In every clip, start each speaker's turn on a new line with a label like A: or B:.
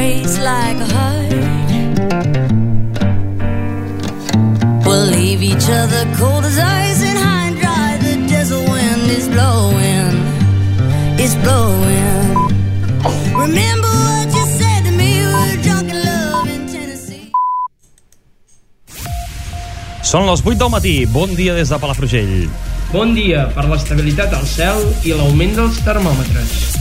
A: breaks like a heart. We'll leave each other cold as ice and high and dry. The desert wind is blowing, it's blowing. Remember what you said to me? We were drunk in love in Tennessee.
B: Són les 8 del matí. Bon dia des de Palafrugell.
C: Bon dia per l'estabilitat al cel i l'augment dels termòmetres.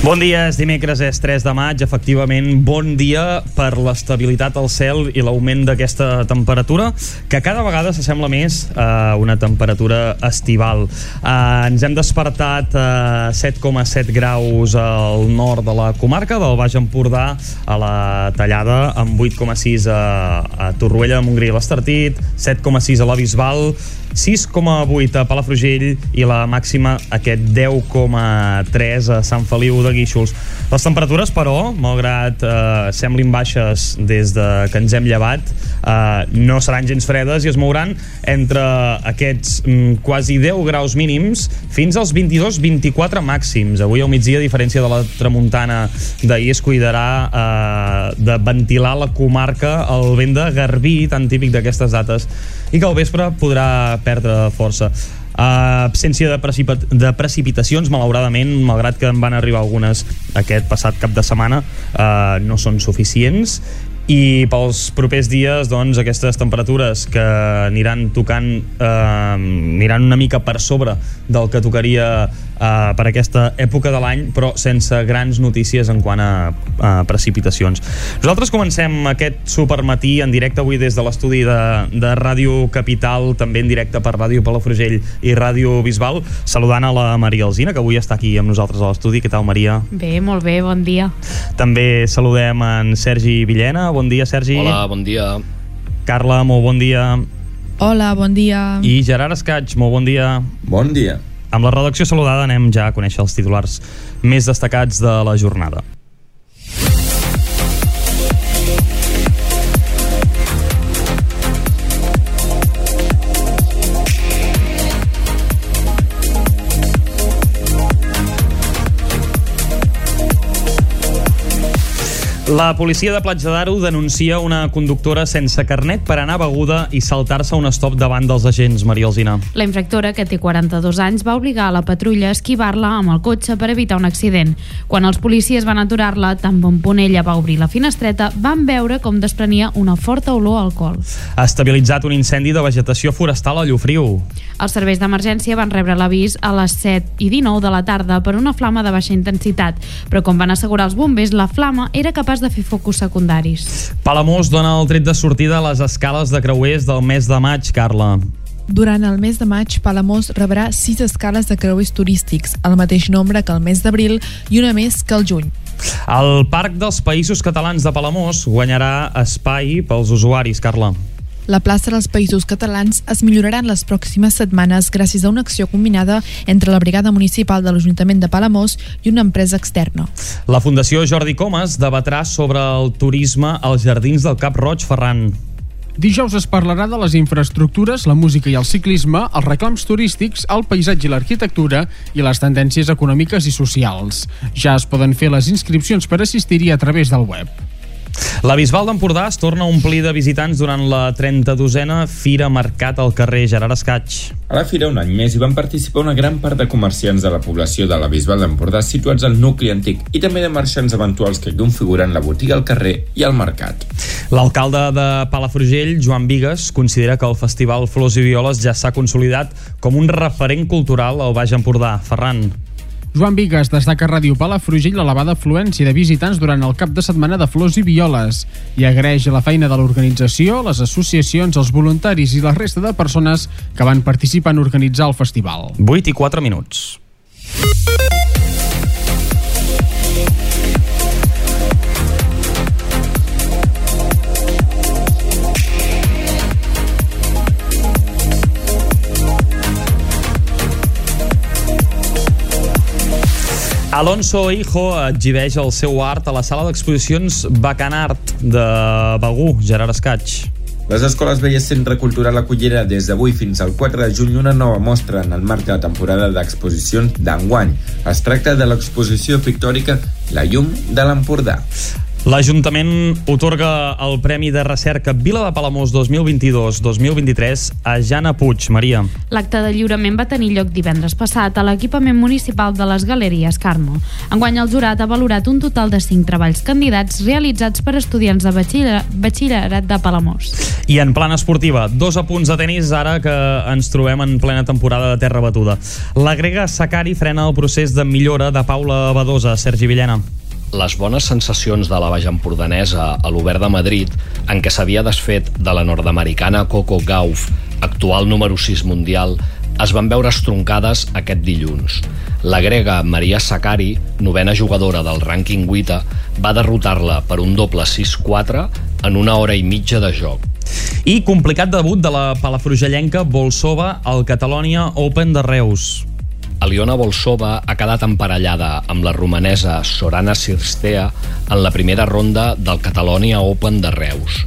B: Bon dia, és dimecres, és 3 de maig. Efectivament, bon dia per l'estabilitat al cel i l'augment d'aquesta temperatura, que cada vegada s'assembla més a una temperatura estival. Uh, ens hem despertat a 7,7 graus al nord de la comarca, del Baix Empordà a la Tallada, amb 8,6 a, a Torroella, a Montgrí i l'Estartit, 7,6 a la Bisbal, 6,8 a Palafrugell i la màxima aquest 10,3 a Sant Feliu de Guíxols. Les temperatures, però, malgrat eh, semblin baixes des de que ens hem llevat, eh, no seran gens fredes i es mouran entre aquests mm, quasi 10 graus mínims fins als 22-24 màxims. Avui al migdia, a diferència de la tramuntana d'ahir, es cuidarà eh, de ventilar la comarca el vent de Garbí, tan típic d'aquestes dates, i que al vespre podrà perdre força. Uh, absència de, precipit de precipitacions, malauradament, malgrat que en van arribar algunes aquest passat cap de setmana, uh, no són suficients i pels propers dies doncs, aquestes temperatures que aniran tocant eh, aniran una mica per sobre del que tocaria eh, per aquesta època de l'any però sense grans notícies en quant a, a precipitacions nosaltres comencem aquest supermatí en directe avui des de l'estudi de, de Ràdio Capital també en directe per Ràdio Palafrugell i Ràdio Bisbal saludant a la Maria Alzina que avui està aquí amb nosaltres a l'estudi què tal Maria?
D: Bé, molt bé, bon dia.
B: També saludem en Sergi Villena. Bon dia, Sergi.
E: Hola, bon dia.
B: Carla, molt bon dia.
F: Hola, bon dia.
B: I Gerard Escaig, molt bon dia.
G: Bon dia.
B: Amb la redacció saludada anem ja a conèixer els titulars més destacats de la jornada. La policia de Platja d'Aro denuncia una conductora sense carnet per anar beguda i saltar-se un stop davant dels agents, Maria Alzina.
D: La infractora, que té 42 anys, va obligar a la patrulla a esquivar-la amb el cotxe per evitar un accident. Quan els policies van aturar-la, tan bon punt ella va obrir la finestreta, van veure com desprenia una forta olor a alcohol.
B: Ha estabilitzat un incendi de vegetació forestal a Llofriu.
D: Els serveis d'emergència van rebre l'avís a les 7 i 19 de la tarda per una flama de baixa intensitat, però com van assegurar els bombers, la flama era capaç de fer focus secundaris.
B: Palamós dona el tret de sortida a les escales de creuers del mes de maig, Carla.
F: Durant el mes de maig, Palamós rebrà sis escales de creuers turístics, el mateix nombre que el mes d'abril i una més que el juny.
B: El Parc dels Països Catalans de Palamós guanyarà espai pels usuaris, Carla.
F: La plaça dels Països Catalans es millorarà en les pròximes setmanes gràcies a una acció combinada entre la Brigada Municipal de l'Ajuntament de Palamós i una empresa externa.
B: La Fundació Jordi Comas debatrà sobre el turisme als jardins del Cap Roig Ferran.
H: Dijous es parlarà de les infraestructures, la música i el ciclisme, els reclams turístics, el paisatge i l'arquitectura i les tendències econòmiques i socials. Ja es poden fer les inscripcions per assistir-hi a través del web.
B: La Bisbal d'Empordà es torna a omplir de visitants durant la 32a Fira Mercat al carrer Gerard Escaig.
G: A la fira un any més hi van participar una gran part de comerciants de la població de la Bisbal d'Empordà situats al nucli antic i també de marxants eventuals que configuren la botiga al carrer i al mercat.
B: L'alcalde de Palafrugell, Joan Vigues, considera que el Festival Flors i Violes ja s'ha consolidat com un referent cultural al Baix Empordà. Ferran.
H: Joan Vigues destaca a Ràdio Palafrugell l'elevada afluència de visitants durant el cap de setmana de Flors i Violes i agraeix la feina de l'organització, les associacions, els voluntaris i la resta de persones que van participar en organitzar el festival.
B: 8 i 4 minuts. Alonso Hijo exhibeix el seu art a la sala d'exposicions Bacanart de Begú, Gerard Escaig.
G: Les escoles veies Centre Cultural acollirà des d'avui fins al 4 de juny una nova mostra en el marc de la temporada d'exposicions d'enguany. Es tracta de l'exposició pictòrica La llum de l'Empordà.
B: L'Ajuntament otorga el Premi de Recerca Vila de Palamós 2022-2023 a Jana Puig. Maria.
D: L'acte de lliurament va tenir lloc divendres passat a l'equipament municipal de les Galeries Carmo. Enguany el jurat ha valorat un total de 5 treballs candidats realitzats per estudiants de batxiller, batxillerat de Palamós.
B: I en plana esportiva, dos apunts de tennis ara que ens trobem en plena temporada de terra batuda. La grega Sakari frena el procés de millora de Paula Badosa. Sergi Villena.
E: Les bones sensacions de la Baix Empordanesa a l'Obert de Madrid, en què s'havia desfet de la nord-americana Coco Gauff, actual número 6 mundial, es van veure estroncades aquest dilluns. La grega Maria Sakari, novena jugadora del rànquing 8, va derrotar-la per un doble 6-4 en una hora i mitja de joc.
B: I complicat debut de la palafrugellenca Bolsova al Catalonia Open de Reus.
E: Aliona Bolsova ha quedat emparellada amb la romanesa Sorana Sirstea en la primera ronda del Catalonia Open de Reus.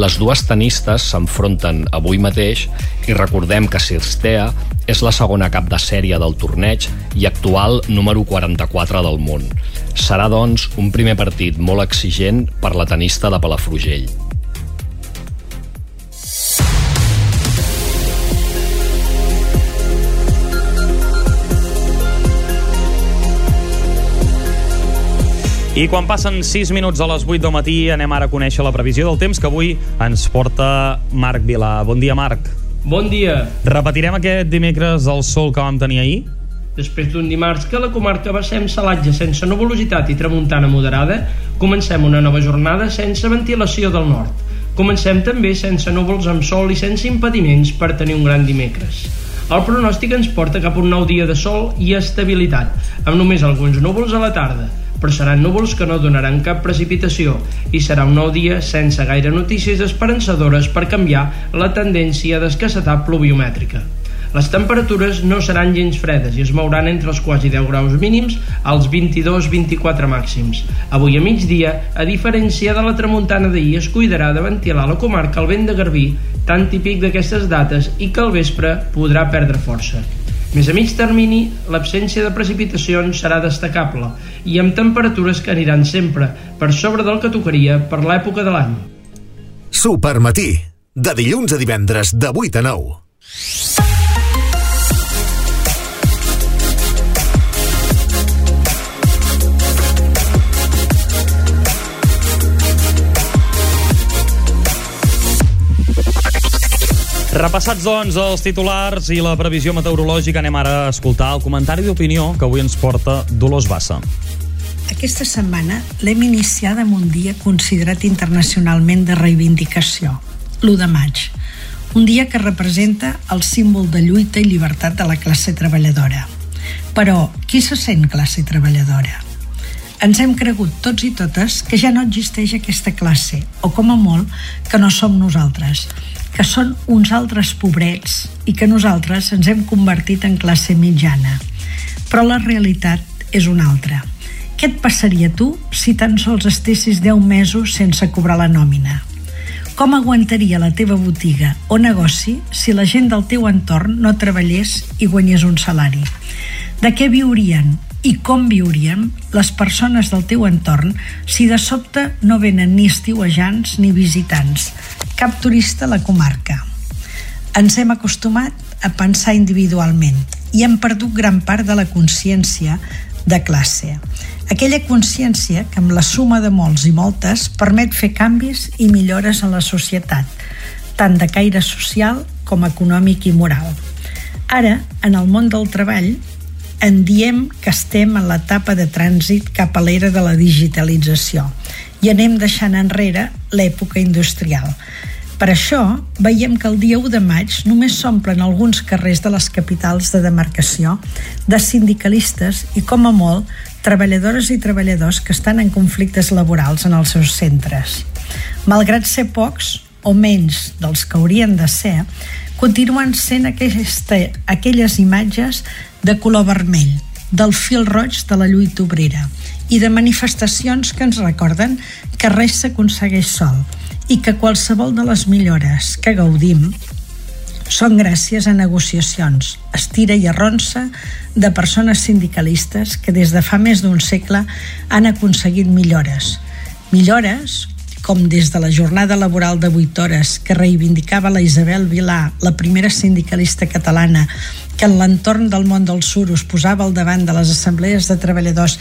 E: Les dues tenistes s'enfronten avui mateix i recordem que Sirstea és la segona cap de sèrie del torneig i actual número 44 del món. Serà, doncs, un primer partit molt exigent per la tenista de Palafrugell.
B: I quan passen 6 minuts a les 8 del matí anem ara a conèixer la previsió del temps que avui ens porta Marc Vilà. Bon dia, Marc.
C: Bon dia.
B: Repetirem aquest dimecres el sol que vam tenir ahir?
C: Després d'un dimarts que la comarca va ser amb salatge sense nuvolositat i tramuntana moderada, comencem una nova jornada sense ventilació del nord. Comencem també sense núvols amb sol i sense impediments per tenir un gran dimecres. El pronòstic ens porta cap a un nou dia de sol i estabilitat, amb només alguns núvols a la tarda, però seran núvols que no donaran cap precipitació i serà un nou dia sense gaire notícies esperançadores per canviar la tendència d'escassetat pluviomètrica. Les temperatures no seran gens fredes i es mouran entre els quasi 10 graus mínims als 22-24 màxims. Avui a migdia, a diferència de la tramuntana d'ahir, es cuidarà de ventilar la comarca el vent de Garbí, tan típic d'aquestes dates, i que al vespre podrà perdre força. Més a mig termini, l'absència de precipitacions serà destacable i amb temperatures que aniran sempre per sobre del que tocaria per l'època de l'any.
I: Supermatí, de dilluns a divendres de 8 a 9.
B: Repassats, doncs, els titulars i la previsió meteorològica, anem ara a escoltar el comentari d'opinió que avui ens porta Dolors Bassa.
J: Aquesta setmana l'hem iniciada amb un dia considerat internacionalment de reivindicació, l'1 de maig. Un dia que representa el símbol de lluita i llibertat de la classe treballadora. Però, qui se sent classe treballadora? Ens hem cregut tots i totes que ja no existeix aquesta classe, o com a molt, que no som nosaltres, que són uns altres pobrets i que nosaltres ens hem convertit en classe mitjana. Però la realitat és una altra. Què et passaria tu si tan sols estessis 10 mesos sense cobrar la nòmina? Com aguantaria la teva botiga o negoci si la gent del teu entorn no treballés i guanyés un salari? De què viurien i com viurien les persones del teu entorn si de sobte no venen ni estiuejants ni visitants, cap turista a la comarca. Ens hem acostumat a pensar individualment i hem perdut gran part de la consciència de classe. Aquella consciència que amb la suma de molts i moltes permet fer canvis i millores en la societat, tant de caire social com econòmic i moral. Ara, en el món del treball, en diem que estem en l'etapa de trànsit cap a l'era de la digitalització i anem deixant enrere l'època industrial. Per això, veiem que el dia 1 de maig només s'omplen alguns carrers de les capitals de demarcació de sindicalistes i, com a molt, treballadores i treballadors que estan en conflictes laborals en els seus centres. Malgrat ser pocs, o menys dels que haurien de ser, continuen sent aquesta, aquelles imatges de color vermell, del fil roig de la lluita obrera i de manifestacions que ens recorden que res s'aconsegueix sol i que qualsevol de les millores que gaudim són gràcies a negociacions, estira i arronsa de persones sindicalistes que des de fa més d'un segle han aconseguit millores. Millores com des de la jornada laboral de 8 hores que reivindicava la Isabel Vilà, la primera sindicalista catalana que en l'entorn del món del sur us posava al davant de les assemblees de treballadors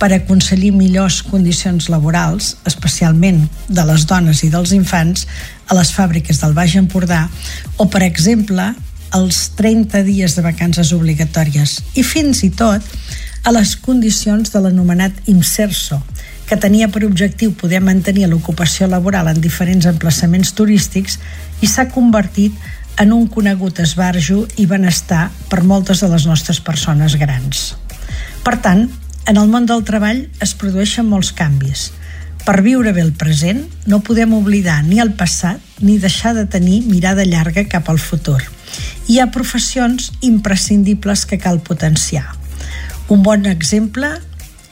J: per aconseguir millors condicions laborals, especialment de les dones i dels infants, a les fàbriques del Baix Empordà, o, per exemple, els 30 dies de vacances obligatòries i fins i tot a les condicions de l'anomenat IMSERSO, que tenia per objectiu poder mantenir l'ocupació laboral en diferents emplaçaments turístics i s'ha convertit en un conegut esbarjo i benestar per moltes de les nostres persones grans. Per tant, en el món del treball es produeixen molts canvis. Per viure bé el present no podem oblidar ni el passat ni deixar de tenir mirada llarga cap al futur. Hi ha professions imprescindibles que cal potenciar. Un bon exemple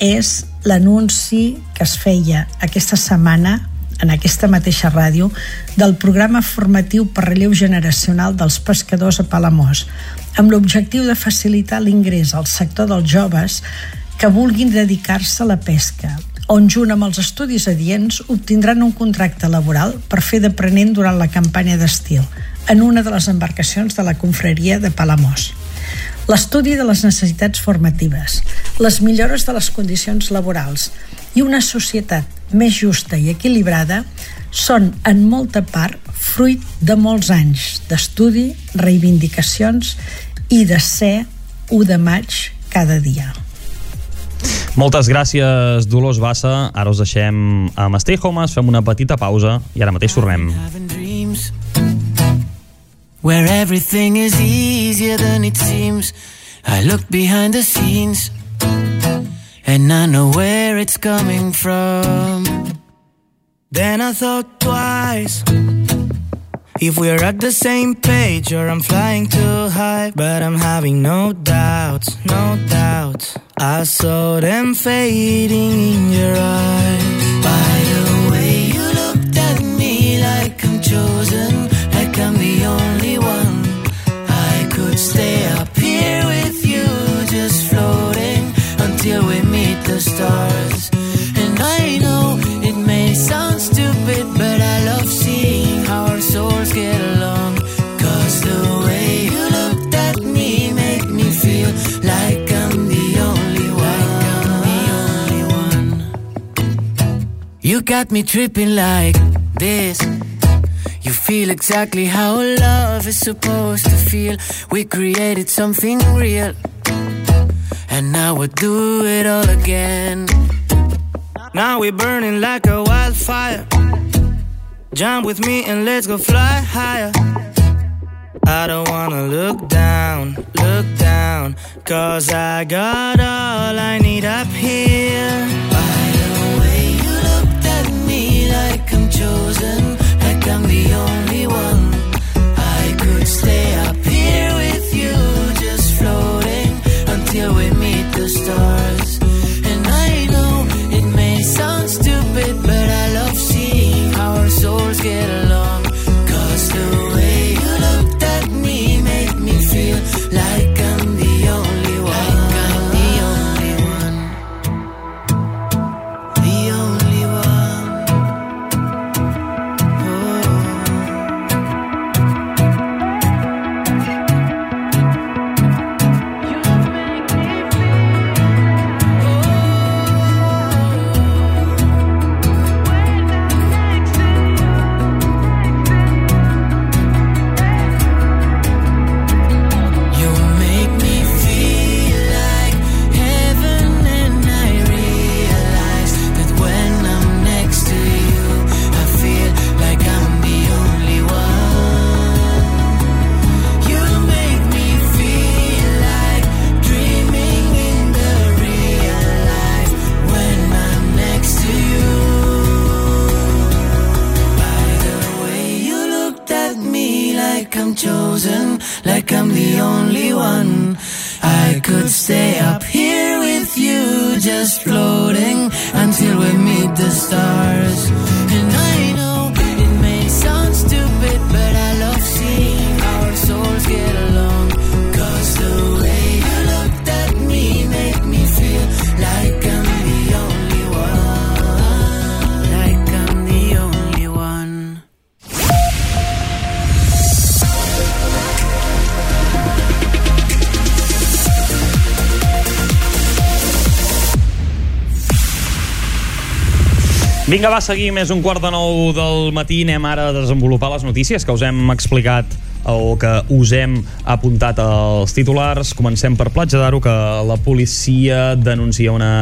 J: és l'anunci que es feia aquesta setmana en aquesta mateixa ràdio del programa formatiu per relleu generacional dels pescadors a Palamós, amb l'objectiu de facilitar l'ingrés al sector dels joves que vulguin dedicar-se a la pesca, on junt amb els estudis adients obtindran un contracte laboral per fer d'aprenent durant la campanya d'estil en una de les embarcacions de la confraria de Palamós. L'estudi de les necessitats formatives, les millores de les condicions laborals i una societat més justa i equilibrada són en molta part fruit de molts anys d'estudi, reivindicacions i de ser 1 de maig cada dia.
B: Moltes gràcies, Dolors Bassa. Ara us deixem amb Stay Homes, fem una petita pausa i ara mateix tornem.
K: Where everything is easier than it seems I look behind the scenes And I know where it's coming from. Then I thought twice. If we're at the same page or I'm flying too high But I'm having no doubts, no doubts. I saw them fading in your eyes. By the way you looked at me like I'm chosen Like I'm the only You got me tripping like this you feel exactly how love is supposed to feel. We created something real, and now we'll do it all again. Now we're burning like a wildfire. Jump with me and let's go fly higher. I don't wanna look down, look down, cause I got all I need up here. I'm chosen, like I'm the only one. Could stay up here with you, just floating until we meet the stars.
B: Vinga, va, seguim. És un quart de nou del matí. Anem ara a desenvolupar les notícies que us hem explicat o que us hem apuntat als titulars. Comencem per Platja d'Aro, que la policia denuncia una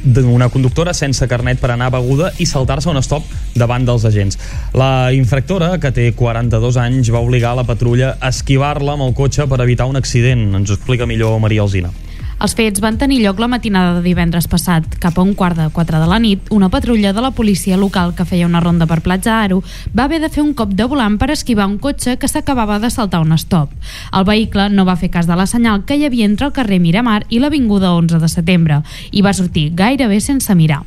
B: d'una conductora sense carnet per anar beguda i saltar-se un stop davant dels agents. La infractora, que té 42 anys, va obligar la patrulla a esquivar-la amb el cotxe per evitar un accident. Ens ho explica millor Maria Alzina.
D: Els fets van tenir lloc la matinada de divendres passat. Cap a un quart de quatre de la nit, una patrulla de la policia local que feia una ronda per Platja Aro va haver de fer un cop de volant per esquivar un cotxe que s'acabava de saltar un stop. El vehicle no va fer cas de la senyal que hi havia entre el carrer Miramar i l'Avinguda 11 de setembre i va sortir gairebé sense mirar.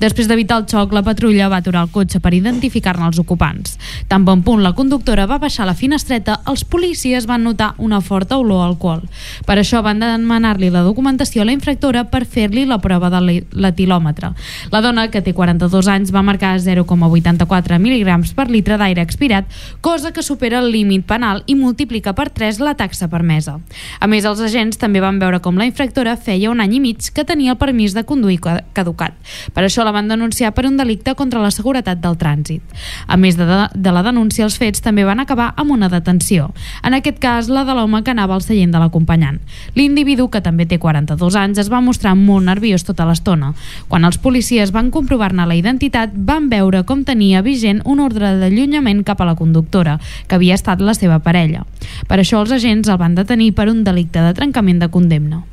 D: Després d'evitar el xoc, la patrulla va aturar el cotxe per identificar-ne els ocupants. Tan bon punt la conductora va baixar la finestreta, els policies van notar una forta olor a alcohol. Per això van demanar-li la a la infractora per fer-li la prova de l'etilòmetre. La dona, que té 42 anys, va marcar 0,84 mil·ligrams per litre d'aire expirat, cosa que supera el límit penal i multiplica per 3 la taxa permesa. A més, els agents també van veure com la infractora feia un any i mig que tenia el permís de conduir caducat. Per això la van denunciar per un delicte contra la seguretat del trànsit. A més de, de, de la denúncia, els fets també van acabar amb una detenció. En aquest cas, la de l'home que anava al seient de l'acompanyant. L'individu, que també té 42 anys, es va mostrar molt nerviós tota l'estona. Quan els policies van comprovar-ne la identitat, van veure com tenia vigent un ordre d'allunyament cap a la conductora, que havia estat la seva parella. Per això els agents el van detenir per un delicte de trencament de condemna.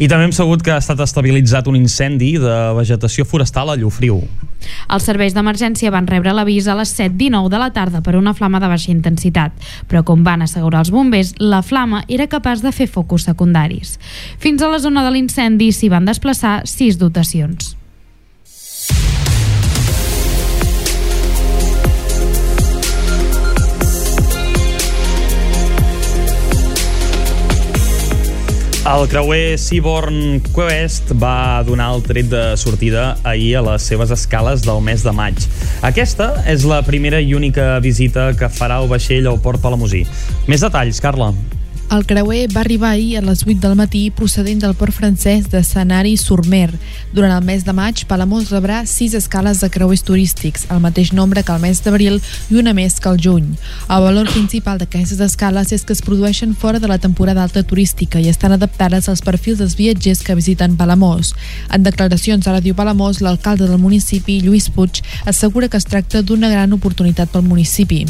B: I també hem sabut que ha estat estabilitzat un incendi de vegetació forestal a Llofriu.
D: Els serveis d'emergència van rebre l'avís a les 7.19 de la tarda per una flama de baixa intensitat, però com van assegurar els bombers, la flama era capaç de fer focus secundaris. Fins a la zona de l'incendi s'hi van desplaçar sis dotacions.
B: El creuer Seaborn Quest va donar el tret de sortida ahir a les seves escales del mes de maig. Aquesta és la primera i única visita que farà el vaixell al Port Palamosí. Més detalls, Carla.
F: El creuer va arribar ahir a les 8 del matí procedent del port francès de Sanari-sur-Mer. Durant el mes de maig, Palamós rebrà 6 escales de creuers turístics, el mateix nombre que el mes d'abril i una més que el juny. El valor principal d'aquestes escales és que es produeixen fora de la temporada alta turística i estan adaptades als perfils dels viatgers que visiten Palamós. En declaracions a Ràdio Palamós, l'alcalde del municipi, Lluís Puig, assegura que es tracta d'una gran oportunitat pel municipi.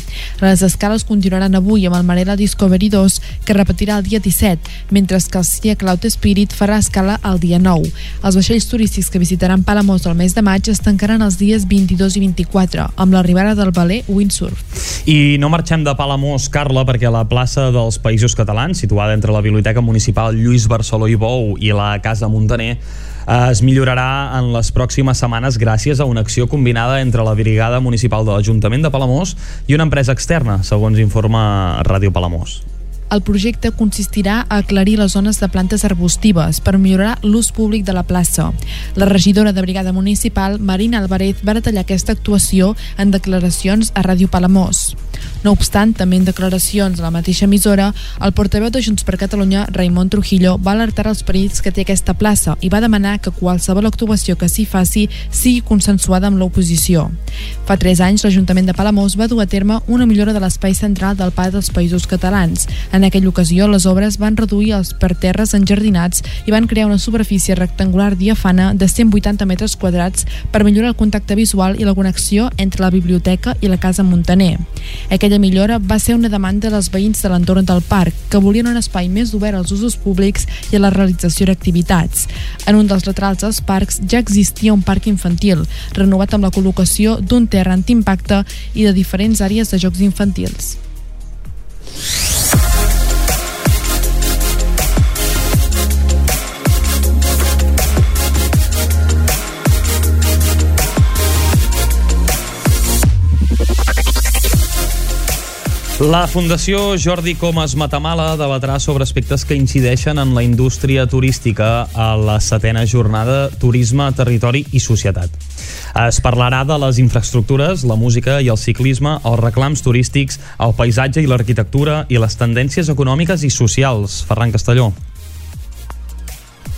F: Les escales continuaran avui amb el Marela Discovery 2, que repetirà el dia 17, mentre que el Sia Cloud Spirit farà escala el dia 9. Els vaixells turístics que visitaran Palamós el mes de maig es tancaran els dies 22 i 24, amb l'arribada del valer Windsurf.
B: I no marxem de Palamós, Carla, perquè la plaça dels Països Catalans, situada entre la Biblioteca Municipal Lluís Barceló i Bou i la Casa Montaner, es millorarà en les pròximes setmanes gràcies a una acció combinada entre la Brigada Municipal de l'Ajuntament de Palamós i una empresa externa, segons informa Ràdio Palamós.
F: El projecte consistirà a aclarir les zones de plantes arbustives per millorar l'ús públic de la plaça. La regidora de Brigada Municipal, Marina Alvarez, va detallar aquesta actuació en declaracions a Ràdio Palamós. No obstant, també en declaracions a la mateixa emissora, el portaveu de Junts per Catalunya, Raimon Trujillo, va alertar els perills que té aquesta plaça i va demanar que qualsevol actuació que s'hi faci sigui consensuada amb l'oposició. Fa tres anys, l'Ajuntament de Palamós va dur a terme una millora de l'espai central del Parc dels Països Catalans. En aquella ocasió, les obres van reduir els parterres enjardinats i van crear una superfície rectangular diafana de 180 metres quadrats per millorar el contacte visual i la connexió entre la biblioteca i la Casa Montaner. Aquella millora va ser una demanda dels veïns de l'entorn del parc, que volien un espai més obert als usos públics i a la realització d'activitats. En un dels laterals dels parcs ja existia un parc infantil, renovat amb la col·locació d'un terra antiimpacte i de diferents àrees de jocs infantils.
B: La Fundació Jordi Comas Matamala debatrà sobre aspectes que incideixen en la indústria turística a la setena jornada Turisme, Territori i Societat. Es parlarà de les infraestructures, la música i el ciclisme, els reclams turístics, el paisatge i l'arquitectura i les tendències econòmiques i socials. Ferran Castelló.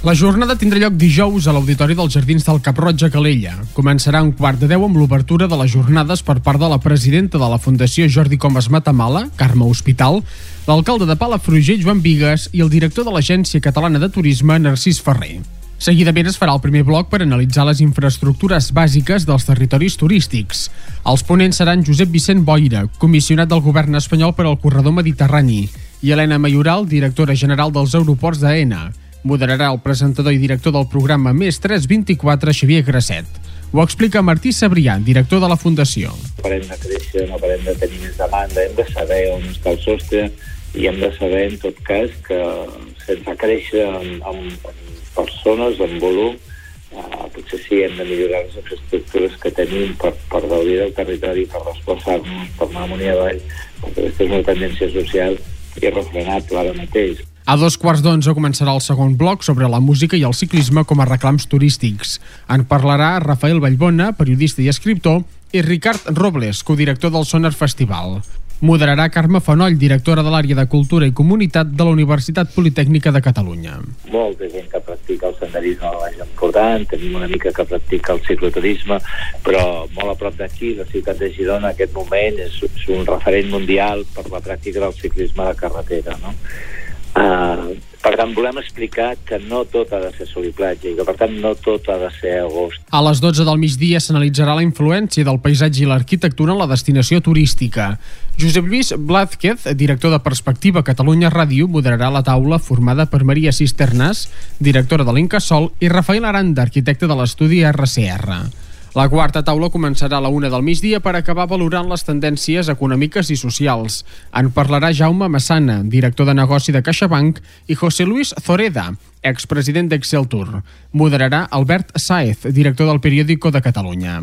H: La jornada tindrà lloc dijous a l'Auditori dels Jardins del Cap Roig a Calella. Començarà un quart de deu amb l'obertura de les jornades per part de la presidenta de la Fundació Jordi Comas Matamala, Carme Hospital, l'alcalde de Palafrugell, Joan Vigues, i el director de l'Agència Catalana de Turisme, Narcís Ferrer. Seguidament es farà el primer bloc per analitzar les infraestructures bàsiques dels territoris turístics. Els ponents seran Josep Vicent Boira, comissionat del govern espanyol per al corredor mediterrani, i Helena Mayoral, directora general dels aeroports d'AENA. Moderarà el presentador i director del programa Més 324, Xavier Grasset. Ho explica Martí Sabrià, director de la Fundació.
L: No parem de créixer, no parem de tenir més demanda, hem de saber on està el sostre i hem de saber, en tot cas, que sense créixer amb, amb, amb persones, en volum, eh, potser sí hem de millorar les infraestructures que tenim per, per gaudir del territori, per desplaçar-nos, per anar amunt i avall, perquè aquesta és una tendència social irrefrenable ara mateix.
H: A dos quarts d'onze començarà el segon bloc sobre la música i el ciclisme com a reclams turístics. En parlarà Rafael Vallbona, periodista i escriptor, i Ricard Robles, codirector del Sonar Festival. Moderarà Carme Fanoll, directora de l'àrea de Cultura i Comunitat de la Universitat Politècnica de Catalunya.
L: Molta gent que practica el senderisme a la Baix Empordà, tenim una mica que practica el cicloturisme, però molt a prop d'aquí, la ciutat de Girona, en aquest moment és, és un referent mundial per la pràctica del ciclisme de carretera. No? Uh, per tant, volem explicar que no tot ha de ser sol i platja i que, per tant, no tot ha de ser agost.
H: A les 12 del migdia s'analitzarà la influència del paisatge i l'arquitectura en la destinació turística. Josep Lluís Blázquez, director de Perspectiva Catalunya Ràdio, moderarà la taula formada per Maria Cisternas, directora de l'Incasol, i Rafael Aranda, arquitecte de l'estudi RCR. La quarta taula començarà a la una del migdia per acabar valorant les tendències econòmiques i socials. En parlarà Jaume Massana, director de negoci de CaixaBank, i José Luis Zoreda, expresident d'Exceltur. Moderarà Albert Saez, director del periòdico de Catalunya.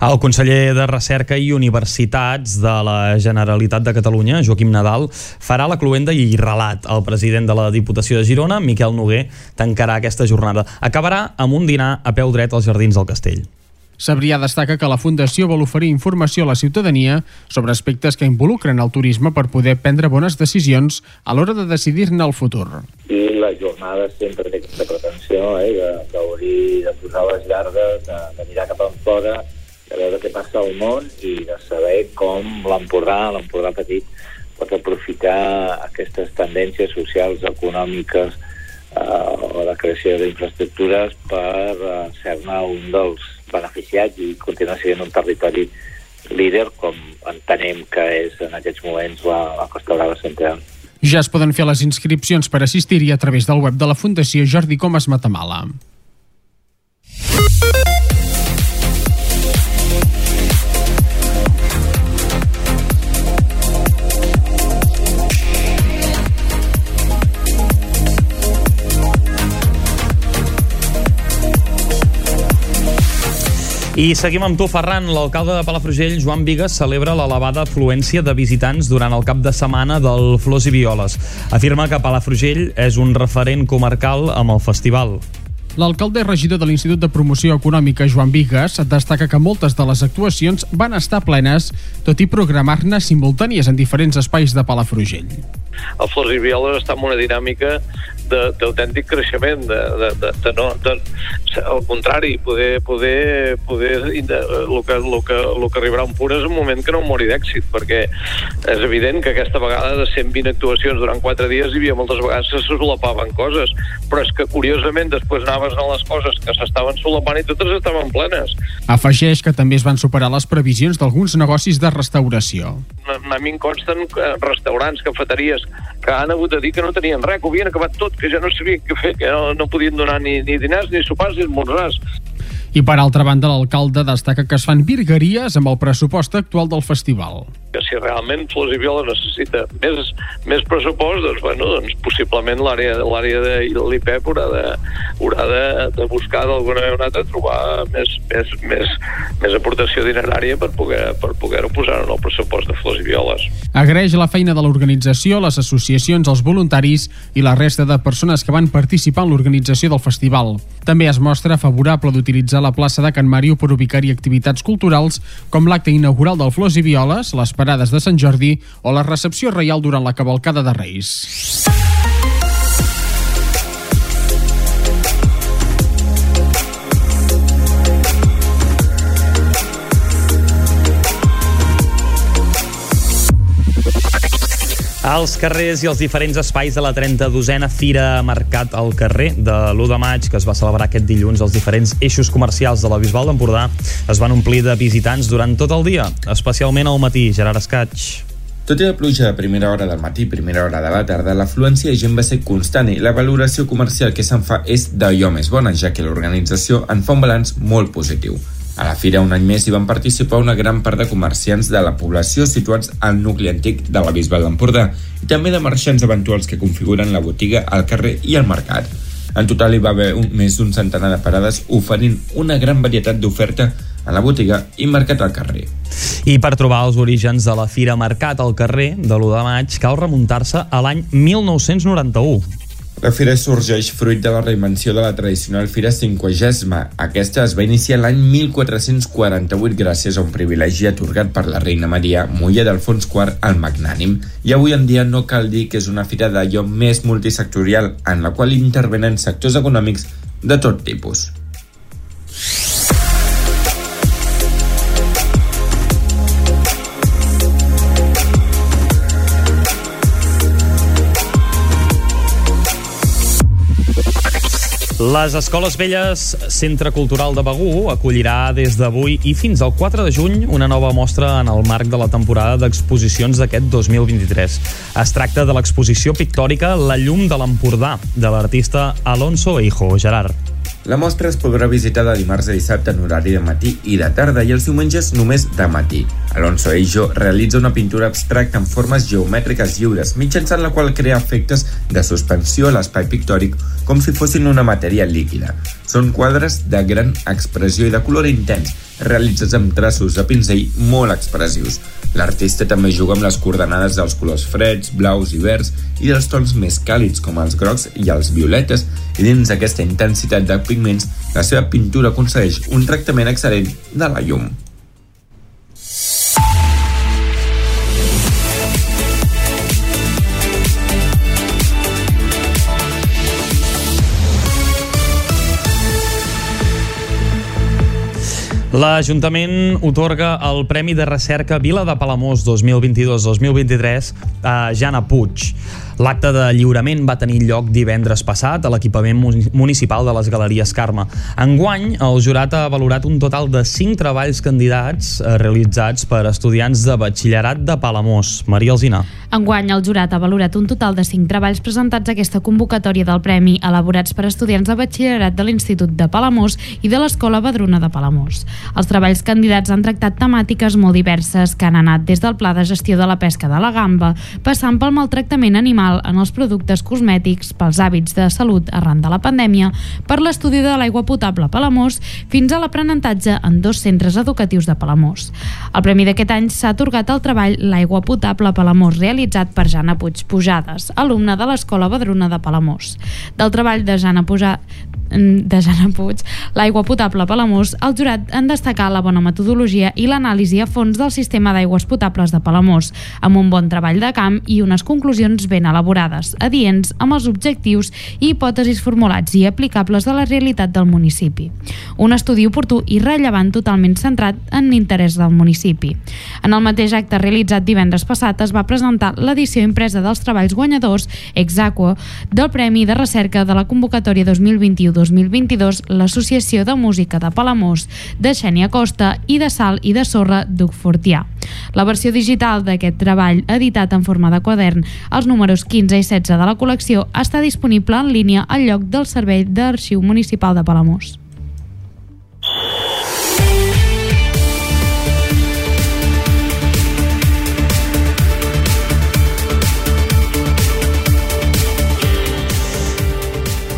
B: El conseller de Recerca i Universitats de la Generalitat de Catalunya, Joaquim Nadal, farà la cluenda i relat. El president de la Diputació de Girona, Miquel Noguer, tancarà aquesta jornada. Acabarà amb un dinar a peu dret als Jardins del Castell.
H: Sabrià destaca que la Fundació vol oferir informació a la ciutadania sobre aspectes que involucren el turisme per poder prendre bones decisions a l'hora de decidir-ne el futur.
L: I la jornada sempre té aquesta pretensió eh, d'obrir, de, de posar les llargues, de, de mirar cap enfora, de veure què passa al món i de saber com l'Empordà, l'Empordà petit, pot aprofitar aquestes tendències socials, econòmiques eh, o de creació d'infraestructures per eh, ser-ne un dels beneficiats i continuar sent un territori líder com entenem que és en aquests moments la, la Costa Brava Central.
H: Ja es poden fer les inscripcions per assistir-hi a través del web de la Fundació Jordi Comas Matamala.
B: I seguim amb tu, Ferran. L'alcalde de Palafrugell, Joan Vigues, celebra l'elevada afluència de visitants durant el cap de setmana del Flors i Violes. Afirma que Palafrugell és un referent comarcal amb el festival.
H: L'alcalde i regidor de l'Institut de Promoció Econòmica, Joan Vigues, destaca que moltes de les actuacions van estar plenes, tot i programar-ne simultànies en diferents espais de Palafrugell.
M: El Flors i Violes està en una dinàmica d'autèntic creixement, de, de, de, de no, de, al contrari, poder, poder, poder el, que, el, que, el que arribarà a un punt és un moment que no mori d'èxit, perquè és evident que aquesta vegada de 120 actuacions durant 4 dies hi havia moltes vegades que se solapaven coses, però és que curiosament després anaves a les coses que s'estaven solapant i totes estaven plenes.
H: Afegeix que també es van superar les previsions d'alguns negocis de restauració.
M: A mi em consten restaurants, cafeteries, que han hagut de dir que no tenien res, que ho havien acabat tot, que ja no sabien què fer, que no, no podien donar ni, ni diners, ni sopars, ni esmorzars.
H: I per altra banda, l'alcalde destaca que es fan virgueries amb el pressupost actual del festival.
M: Que si realment Flors i Viola necessita més, més pressupost, doncs, bueno, doncs possiblement l'àrea l'àrea de l'IPEP haurà de, haurà de, de buscar d'alguna manera trobar més, més, més, més aportació dinerària per poder per poder-ho posar en el pressupost de Flors i Violes.
H: Agraeix la feina de l'organització, les associacions, els voluntaris i la resta de persones que van participar en l'organització del festival. També es mostra favorable d'utilitzar la plaça de Can Màriu per ubicar-hi activitats culturals com l'acte inaugural del Flors i Violes, les parades de Sant Jordi o la recepció reial durant la cavalcada de Reis.
B: Els carrers i els diferents espais de la 32a Fira Mercat al carrer de l'1 de maig, que es va celebrar aquest dilluns als diferents eixos comercials de la Bisbal d'Empordà, es van omplir de visitants durant tot el dia, especialment al matí. Gerard Escaig.
G: Tot i la pluja de primera hora del matí i primera hora de la tarda, l'afluència de gent va ser constant i la valoració comercial que se'n fa és d'allò més bona, ja que l'organització en fa un balanç molt positiu. A la fira un any més hi van participar una gran part de comerciants de la població situats al nucli antic de la Bisbal d'Empordà i també de marxants eventuals que configuren la botiga al carrer i al mercat. En total hi va haver un, més d'un centenar de parades oferint una gran varietat d'oferta a la botiga i mercat al carrer.
B: I per trobar els orígens de la Fira Mercat al carrer de l'1 de maig cal remuntar-se a l'any 1991.
G: La fira sorgeix fruit de la reinvenció de la tradicional fira cinquagesma. Aquesta es va iniciar l'any 1448 gràcies a un privilegi atorgat per la reina Maria, mulla d'Alfons IV al Magnànim, i avui en dia no cal dir que és una fira d'allò més multisectorial en la qual intervenen sectors econòmics de tot tipus.
B: Les Escoles Velles Centre Cultural de Begú acollirà des d'avui i fins al 4 de juny una nova mostra en el marc de la temporada d'exposicions d'aquest 2023. Es tracta de l'exposició pictòrica La llum de l'Empordà, de l'artista Alonso Eijo. Gerard.
G: La mostra es podrà visitar de dimarts a dissabte en horari de matí i de tarda i els diumenges només de matí. Alonso Eijo realitza una pintura abstracta en formes geomètriques lliures, mitjançant la qual crea efectes de suspensió a l'espai pictòric com si fossin una matèria líquida. Són quadres de gran expressió i de color intens, realitzats amb traços de pinzell molt expressius. L'artista també juga amb les coordenades dels colors freds, blaus i verds i dels tons més càlids com els grocs i els violetes i dins d'aquesta intensitat de pigments la seva pintura aconsegueix un tractament excel·lent de la llum.
B: L'Ajuntament otorga el Premi de Recerca Vila de Palamós 2022-2023 a Jana Puig. L'acte de lliurament va tenir lloc divendres passat a l'equipament municipal de les Galeries Carme. Enguany, el jurat ha valorat un total de 5 treballs candidats eh, realitzats per estudiants de batxillerat de Palamós. Maria Alzina.
D: Enguany, el jurat ha valorat un total de 5 treballs presentats a aquesta convocatòria del Premi, elaborats per estudiants de batxillerat de l'Institut de Palamós i de l'Escola Badruna de Palamós. Els treballs candidats han tractat temàtiques molt diverses que han anat des del pla de gestió de la pesca de la gamba, passant pel maltractament animal animal en els productes cosmètics, pels hàbits de salut arran de la pandèmia, per l'estudi de l'aigua potable a Palamós, fins a l'aprenentatge en dos centres educatius de Palamós. El premi d'aquest any s'ha atorgat al treball L'aigua potable a Palamós, realitzat per Jana Puig Pujades, alumna de l'Escola Badruna de Palamós. Del treball de Jana Puja de Jana Puig, l'aigua potable Palamós, el jurat en destacar la bona metodologia i l'anàlisi a fons del sistema d'aigües potables de Palamós, amb un bon treball de camp i unes conclusions ben elaborades, adients amb els objectius i hipòtesis formulats i aplicables de la realitat del municipi. Un estudi oportú i rellevant totalment centrat en l'interès del municipi. En el mateix acte realitzat divendres passat es va presentar l'edició impresa dels treballs guanyadors ex del Premi de Recerca de la convocatòria 2021-2022 l'Associació de Música de Palamós de Xènia Costa i de Sal i de Sorra Duc Fortià. La versió digital d'aquest treball, editat en forma de quadern, els números 15 i 16 de la col·lecció, està disponible en línia al lloc del Servei d'Arxiu Municipal de Palamós.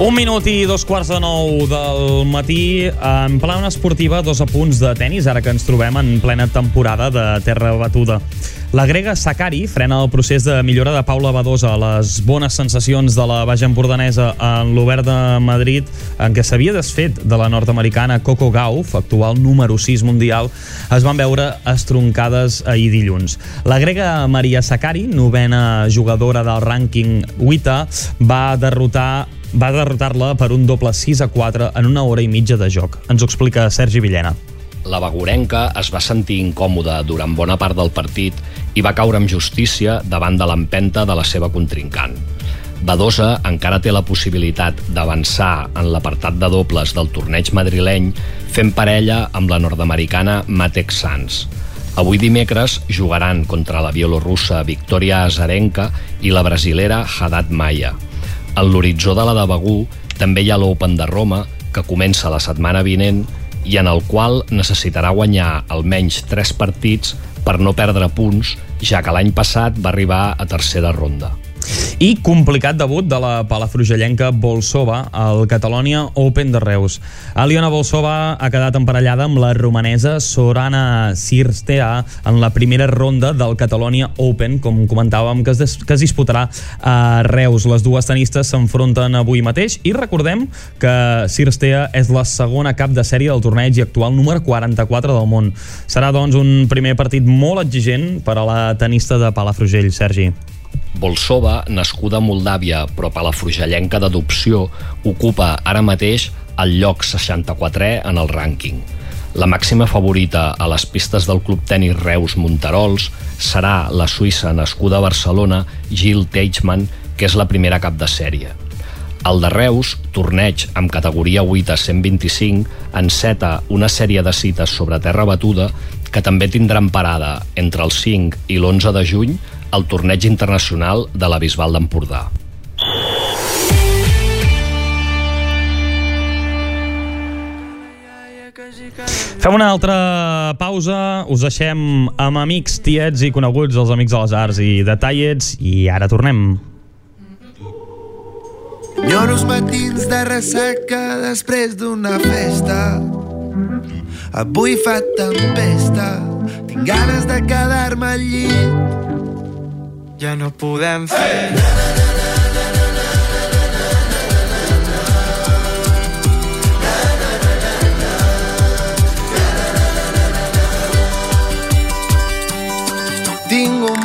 B: Un minut i dos quarts de nou del matí. En plana esportiva, dos apunts de tennis, ara que ens trobem en plena temporada de terra batuda. La grega Sakari frena el procés de millora de Paula Badosa. Les bones sensacions de la Baja Empordanesa en l'Obert de Madrid, en què s'havia desfet de la nord-americana Coco Gauff, actual número 6 mundial, es van veure estroncades ahir dilluns. La grega Maria Sakari, novena jugadora del rànquing WTA, va derrotar va derrotar-la per un doble 6 a 4 en una hora i mitja de joc. Ens ho explica Sergi Villena.
E: La Bagorenca es va sentir incòmoda durant bona part del partit i va caure amb justícia davant de l'empenta de la seva contrincant. Badosa encara té la possibilitat d'avançar en l'apartat de dobles del torneig madrileny fent parella amb la nord-americana Matex Sanz. Avui dimecres jugaran contra la bielorrussa Victoria Azarenka i la brasilera Haddad Maia. En l'horitzó de la de Begú també hi ha l'Open de Roma, que comença la setmana vinent i en el qual necessitarà guanyar almenys 3 partits per no perdre punts, ja que l'any passat va arribar a tercera ronda.
B: I complicat debut de la palafrugellenca Bolsova al Catalonia Open de Reus. Aliona Bolsova ha quedat emparellada amb la romanesa Sorana Sirstea en la primera ronda del Catalonia Open, com comentàvem, que es, que es disputarà a Reus. Les dues tenistes s'enfronten avui mateix i recordem que Sirstea és la segona cap de sèrie del torneig i actual número 44 del món. Serà, doncs, un primer partit molt exigent per a la tenista de Palafrugell, Sergi.
E: Bolsova, nascuda a Moldàvia però palafrugellenca d'adopció, ocupa ara mateix el lloc 64è en el rànquing. La màxima favorita a les pistes del Club Tenis Reus Montarols serà la suïssa nascuda a Barcelona, Gil Teichmann, que és la primera cap de sèrie. El de Reus, torneig amb categoria 8 a 125, enceta una sèrie de cites sobre terra batuda que també tindran parada entre el 5 i l'11 de juny al torneig internacional de la Bisbal d'Empordà.
B: Fem una altra pausa, us deixem amb amics, tiets i coneguts, els amics de les arts i detallets, i ara tornem.
N: Lloros matins de ressaca després d'una festa. Avui fa tempesta, tinc ganes de quedar-me al llit. Ja no podem fer... Tinc un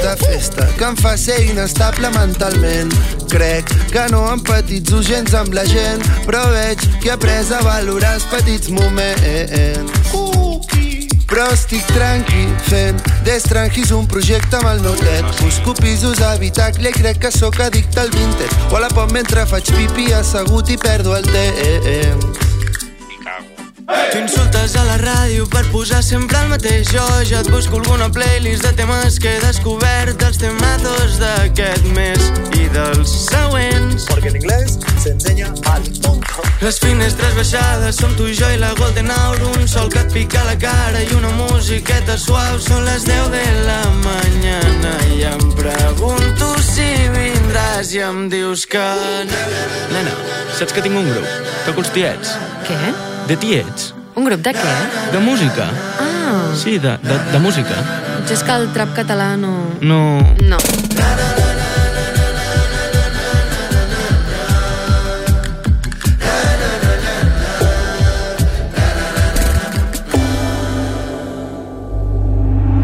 N: de festa que em fa ser inestable mentalment. Crec que no empatitzo gens amb la gent, però veig que he après a valorar els petits moments. Però estic tranqui fent d'estranquis un projecte amb el meu tet. Busco pisos a habitacle i crec que sóc addicte al vintage. O a la pop mentre faig pipi assegut i perdo el temps. Tu insultes a la ràdio per posar sempre el mateix Jo ja et busco alguna playlist de temes que he descobert dels temazos d'aquest mes i dels següents
O: Porque en inglés se enseña al punto.
N: Les finestres baixades som tu i jo i la Golden Hour Un sol que et pica la cara i una musiqueta suau Són les 10 de la mañana i em pregunto si vindràs i em dius que...
P: Nena, saps que tinc un grup? Toco els tiets.
Q: Què?
P: De tiets.
Q: Un grup de què?
P: De música.
Q: Ah,
P: Sí, de, de, de música.
Q: potser és que el trap català no...
P: No...
Q: No.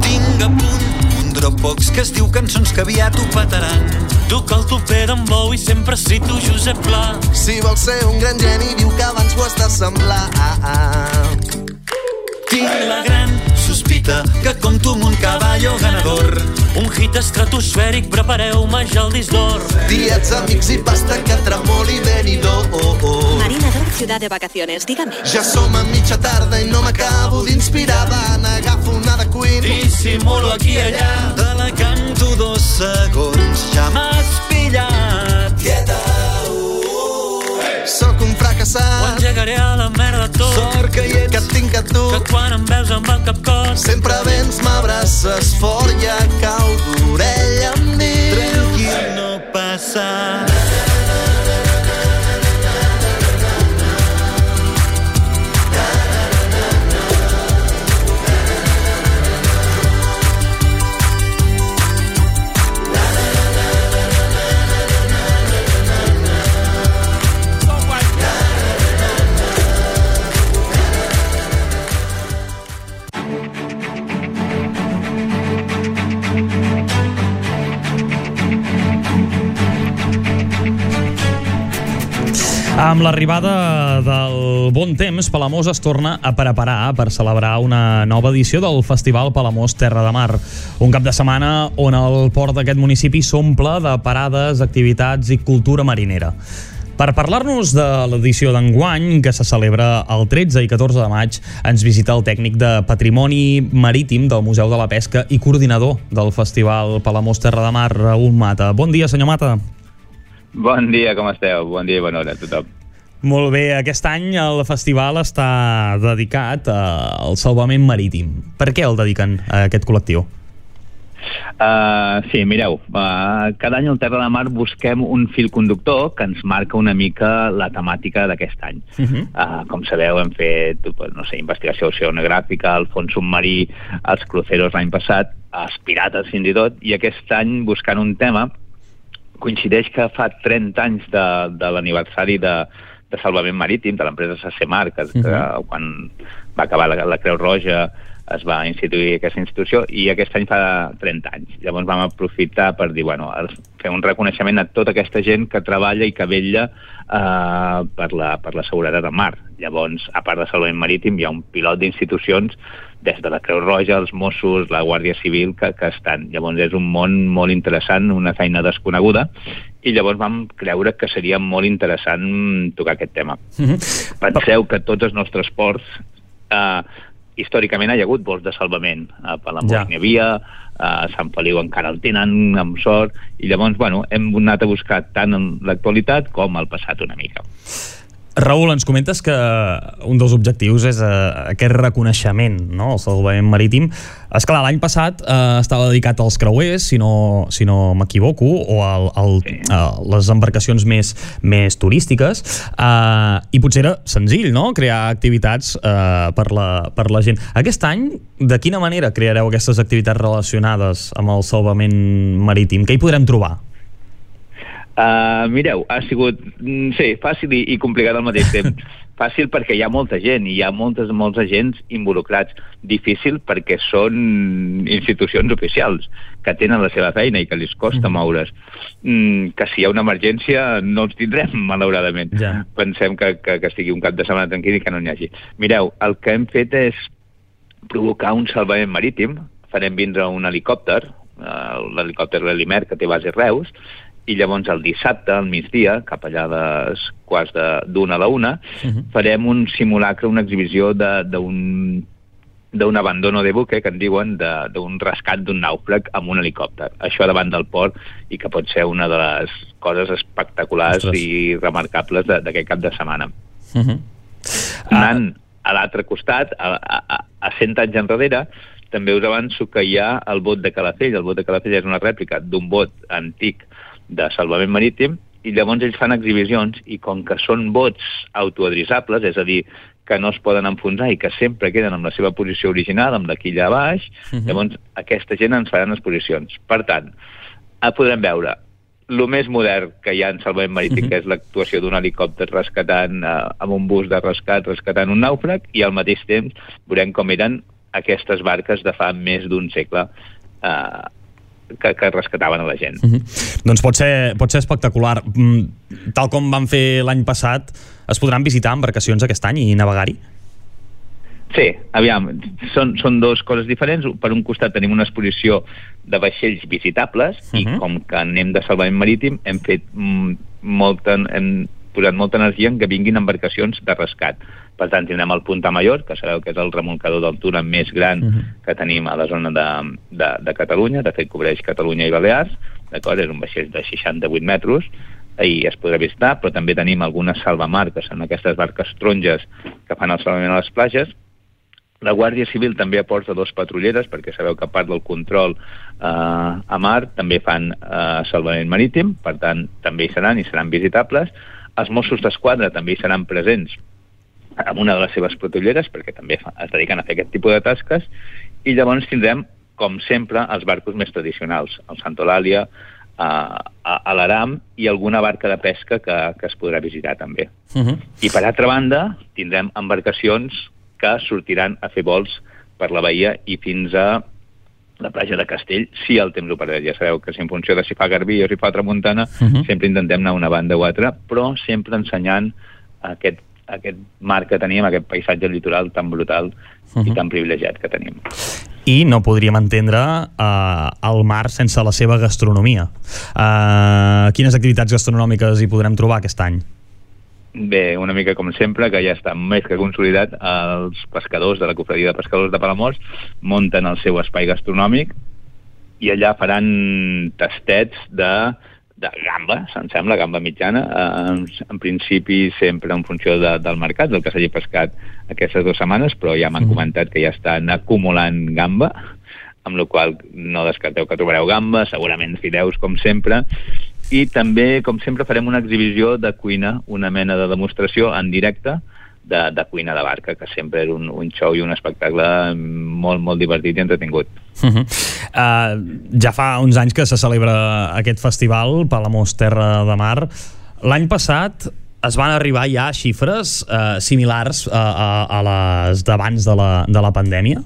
R: Tinc a punt un Dropbox que es diu cançons que aviat ho petaran. Toca el toper d'en Bou i sempre cito Josep Pla.
N: Si vols ser un gran geni, diu que abans ho has d'assemblar. Ah, ah.
R: Tinc la gran sospita que compto amb un caballo ganador. Un hit estratosfèric, prepareu-me ja el disc d'or.
N: Tiets, amics i pasta que tremoli venidor. Oh, oh.
S: Marina Dor, ciudad de vacaciones, dígame.
N: Ja som a mitja tarda i no m'acabo d'inspirar N'agafo una de Queen
R: Dissimulo aquí i allà, canto dos segons, ja m'has pillat. Tieta,
N: Sóc un fracassat.
R: Ho engegaré a la merda tot.
N: Sort que hi ets, que et tinc a tu.
R: Que quan em veus amb el cap cos
N: Sempre vens, m'abraces fort i a cau d'orella em dius
R: Tranquil, no passa
B: Amb l'arribada del bon temps, Palamós es torna a preparar per celebrar una nova edició del Festival Palamós Terra de Mar. Un cap de setmana on el port d'aquest municipi s'omple de parades, activitats i cultura marinera. Per parlar-nos de l'edició d'enguany, que se celebra el 13 i 14 de maig, ens visita el tècnic de Patrimoni Marítim del Museu de la Pesca i coordinador del Festival Palamós Terra de Mar, Raül Mata. Bon dia, senyor Mata.
T: Bon dia, com esteu? Bon dia i bona hora a tothom.
B: Molt bé, aquest any el festival està dedicat eh, al salvament marítim. Per què el dediquen a aquest col·lectiu?
T: Uh, sí, mireu, uh, cada any al Terra de Mar busquem un fil conductor que ens marca una mica la temàtica d'aquest any.
B: Uh -huh.
T: Uh, com sabeu, hem fet pues, no sé, investigació oceanogràfica, el fons submarí, els cruceros l'any passat, els pirates fins i tot, i aquest any buscant un tema coincideix que fa 30 anys de, de l'aniversari de, de salvament marítim de l'empresa Sacemar, que, que
B: Mhm.
T: quan va acabar la, la Creu Roja es va instituir aquesta institució i aquest any fa 30 anys. Llavors vam aprofitar per dir, bueno, fer un reconeixement a tota aquesta gent que treballa i que vetlla eh, per, la, per la seguretat del mar. Llavors, a part de salvament marítim, hi ha un pilot d'institucions des de la Creu Roja, els Mossos, la Guàrdia Civil, que, que estan. Llavors és un món molt interessant, una feina desconeguda, i llavors vam creure que seria molt interessant tocar aquest tema. Penseu que tots els nostres ports eh, històricament hi ha hagut vols de salvament. A Palamós
B: Ja.
T: ja. n'hi havia, a Sant Feliu encara el tenen, amb sort, i llavors, bueno, hem anat a buscar tant en l'actualitat com el passat una mica.
B: Raül, ens comentes que un dels objectius és eh, aquest reconeixement, no?, el salvament marítim. És clar, l'any passat eh, estava dedicat als creuers, si no, si no m'equivoco, o al, al, a les embarcacions més, més turístiques, eh, i potser era senzill, no?, crear activitats eh, per, la, per la gent. Aquest any, de quina manera creareu aquestes activitats relacionades amb el salvament marítim? Què hi podrem trobar?
T: Uh, mireu, ha sigut, mm, sí, fàcil i, i complicat al mateix temps. Fàcil perquè hi ha molta gent i hi ha moltes, molts agents involucrats. Difícil perquè són institucions oficials que tenen la seva feina i que els costa moure's. Mm, que si hi ha una emergència no els tindrem, malauradament.
B: Ja.
T: Pensem que, que, que estigui un cap de setmana tranquil i que no n'hi hagi. Mireu, el que hem fet és provocar un salvament marítim. Farem vindre un helicòpter, eh, l'helicòpter Lelimer, que té base a Reus, i llavors el dissabte, al migdia, cap allà les quarts de- d'una a la una, farem un simulacre, una exhibició de- d'un d'un abandono de buque, que en diuen, de- d'un rescat d'un nàufrag amb un helicòpter. Això davant del port i que pot ser una de les coses espectaculars
B: Ostres.
T: i remarcables de- d'aquest cap de setmana.
B: Uh -huh.
T: Anant a l'altre costat, a, a, a 100 anys enrere, també us avanço que hi ha el bot de Calafell. El bot de Calafell és una rèplica d'un bot antic de salvament marítim i llavors ells fan exhibicions i com que són bots autoadrisables, és a dir, que no es poden enfonsar i que sempre queden en la seva posició original, amb la quilla a baix,
B: Mhm.
T: llavors aquesta gent ens faran exposicions. Per tant, eh, podrem veure el més modern que hi ha en salvament marítim, que és l'actuació d'un helicòpter rescatant, eh, amb un bus de rescat rescatant un nàufrag, i al mateix temps veurem com eren aquestes barques de fa més d'un segle eh, que, que rescataven a la gent.
B: Mhm. Doncs pot ser, pot ser espectacular. Mm, Tal com van fer l'any passat, es podran visitar embarcacions aquest any i navegar-hi?
T: Sí, aviam, són, són dues coses diferents. Per un costat tenim una exposició de vaixells visitables uh -huh. i com que anem de salvament marítim hem fet mm, molta, hem posat molta energia en que vinguin embarcacions de rescat. Per tant, tindrem el Punta Mayor, que sabeu que és el remolcador d'altura més gran uh -huh. que tenim a la zona de, de, de Catalunya, de fet cobreix Catalunya i Balears, d'acord? És un vaixell de 68 metres, i es podrà visitar, però també tenim algunes salvamar, que són aquestes barques taronges que fan el salvament a les platges, la Guàrdia Civil també aporta dos patrulleres, perquè sabeu que a part del control eh, a mar també fan eh, salvament marítim, per tant també hi seran i seran visitables. Els Mossos d'Esquadra també hi seran presents amb una de les seves patrulleres, perquè també es dediquen a fer aquest tipus de tasques, i llavors tindrem, com sempre, els barcos més tradicionals, el Santolàlia, a, a, a l'Aram i alguna barca de pesca que, que es podrà visitar també.
B: Uh -huh.
T: I per altra banda, tindrem embarcacions que sortiran a fer vols per la bahia i fins a la platja de Castell, si el temps ho permet. Ja sabeu que si en funció de si fa garbí o si fa tramuntana,
B: Mhm.
T: uh -huh. sempre intentem anar a una banda o altra, però sempre ensenyant aquest, aquest mar que tenim, aquest paisatge litoral tan brutal uh -huh.
B: Mhm.
T: i tan privilegiat que tenim.
B: i no podríem entendre eh, el mar sense la seva gastronomia. Eh, quines activitats gastronòmiques hi podrem trobar aquest any?
T: Bé, una mica com sempre, que ja està més que consolidat, els pescadors de la cofradia de pescadors de Palamós munten el seu espai gastronòmic i allà faran tastets de, de gamba, se'm sembla, gamba mitjana, eh, en, en principi sempre en funció de, del mercat, del que s'hagi pescat aquestes dues setmanes, però ja m'han comentat que ja estan acumulant gamba, amb la qual no descarteu que trobareu gamba, segurament fideus, com sempre, i també, com sempre, farem una exhibició de cuina, una mena de demostració en directe de, de cuina de barca, que sempre és un, un show i un espectacle molt, molt divertit i entretingut.
B: Uh -huh. uh, ja fa uns anys que se celebra aquest festival, Palamós Terra de Mar. L'any passat es van arribar ja a xifres uh, similars a, a, a les d'abans de, la, de la pandèmia?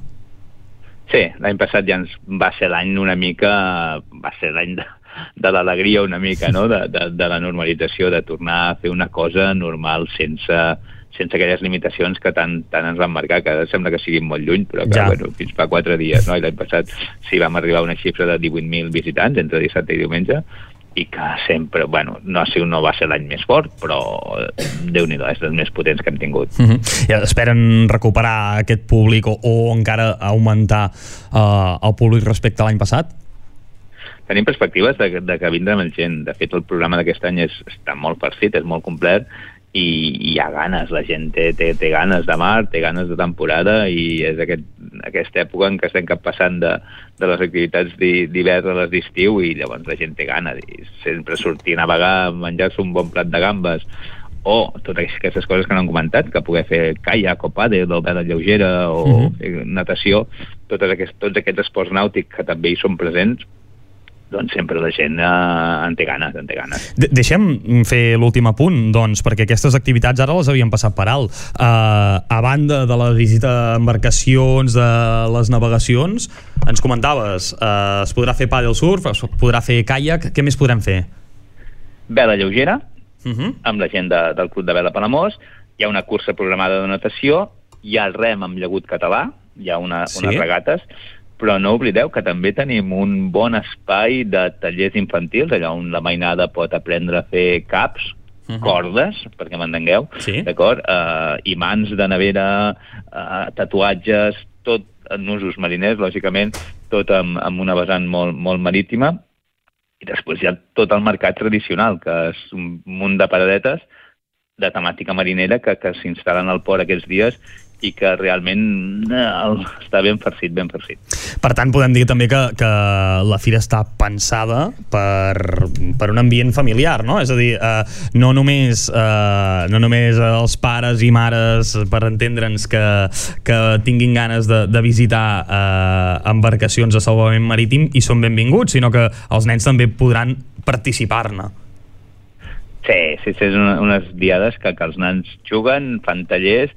T: Sí, l'any passat ja ens va ser l'any una mica... va ser l'any de, de l'alegria una mica, no?, de, de, de la normalització, de tornar a fer una cosa normal sense, sense aquelles limitacions que tant, tant ens van marcar, que sembla que siguin molt lluny, però que,
B: Ja.
T: bueno, fins fa quatre dies, no?, i l'any passat sí vam arribar a una xifra de 18.000 visitants entre dissabte i diumenge, i que sempre, bueno, no, ha sigut, no va ser l'any més fort, però déu nhi és dels més potents que hem tingut.
B: Uh -huh. I esperen recuperar aquest públic o, o encara augmentar uh, el públic respecte a l'any passat?
T: Tenim perspectives de, de que vindrà més gent. De fet, el programa d'aquest any és, està molt farcit, és molt complet, i, i hi ha ganes, la gent té, té, té ganes de mar, té ganes de temporada i és aquest, aquesta època en què estem cap passant de, de les activitats d'hi- d'hivern a les d'estiu i llavors la gent té ganes i sempre sortir a navegar, menjar-se un bon plat de gambes o totes aquestes coses que no han comentat, que poder fer caiac o pàdel o vela lleugera o
B: Mhm.
T: fer natació, totes aquests, tots aquests esports nàutics que també hi són presents, doncs sempre la gent eh, en té ganes, en té ganes.
B: De Deixem fer l'últim apunt, doncs, perquè aquestes activitats ara les havíem passat per alt. Uh, a banda de la visita a embarcacions, de les navegacions, ens comentaves, uh, es podrà fer paddle surf, es podrà fer caiac, què més podrem fer?
T: Vela lleugera,
B: Uh -huh.
T: amb la gent de, del Club de Vela Palamós, hi ha una cursa programada de natació, hi ha el rem amb llagut català, hi ha una,
B: Sí?
T: unes regates, però no oblideu que també tenim un bon espai de tallers infantils, allà on la mainada pot aprendre a fer caps,
B: Mhm.
T: cordes, perquè m'entengueu,
B: Sí.
T: d'acord? Uh, imants de nevera, uh, tatuatges, tot en usos mariners, lògicament, tot amb, amb una vessant molt, molt marítima, i després hi ha tot el mercat tradicional, que és un munt de paradetes de temàtica marinera que, que s'instal·len al port aquests dies i que realment eh, el, està ben farcit, ben farcit.
B: Per tant, podem dir també que, que la fira està pensada per, per un ambient familiar, no? És a dir, eh, no, només, eh, no només els pares i mares, per entendre'ns, que, que tinguin ganes de, de visitar eh, embarcacions de salvament marítim i són benvinguts, sinó que els nens també podran participar-ne.
T: Sí, sí, sí, és una, unes diades que, que els nans juguen, fan tallers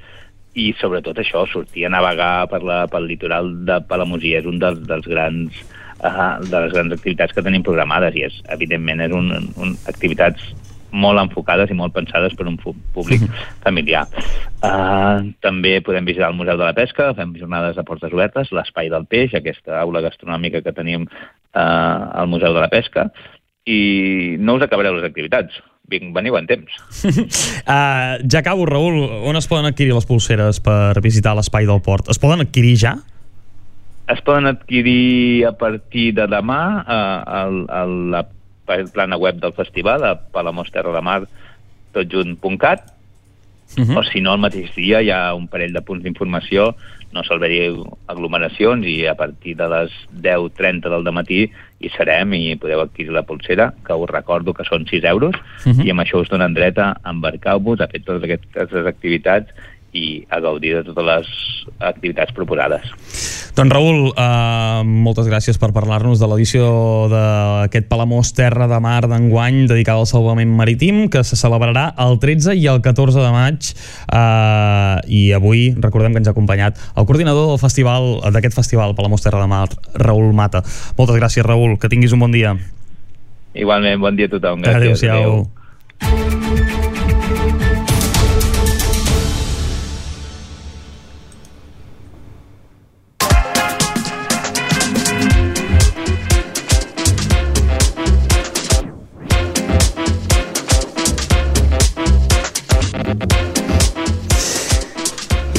T: i sobretot això, sortir a navegar per la, pel litoral de Palamosí és un dels, dels grans uh, de les grans activitats que tenim programades i és, evidentment és un, un activitats molt enfocades i molt pensades per un públic familiar. Uh, també podem visitar el Museu de la Pesca, fem jornades de portes obertes, l'Espai del Peix, aquesta aula gastronòmica que tenim uh, al Museu de la Pesca, i no us acabareu les activitats. Vinc, veniu en temps.
B: Uh, ja acabo, Raül. On es poden adquirir les pulseres per visitar l'espai del port? Es poden adquirir ja?
T: Es poden adquirir a partir de demà eh, al, a la plana web del festival, a palamosterrademar, totjunt.cat,
B: Uh -huh.
T: o si no, el mateix dia hi ha un parell de punts d'informació, no s'alberi aglomeracions i a partir de les 10.30 del matí hi serem i podeu adquirir la pulsera, que us recordo que són 6 euros,
B: Mhm.
T: i amb això us donen dret a embarcar-vos, a fer totes aquestes activitats i a gaudir de totes les activitats proposades.
B: Doncs Raül, uh, moltes gràcies per parlar-nos de l'edició d'aquest Palamós Terra de Mar d'enguany dedicada al salvament marítim que se celebrarà el 13 i el 14 de maig uh, i avui recordem que ens ha acompanyat el coordinador del festival d'aquest festival Palamós Terra de Mar, Raül Mata. Moltes gràcies Raül, que tinguis un bon dia.
T: Igualment, bon dia a tothom. Gràcies.
B: Adéu-siau.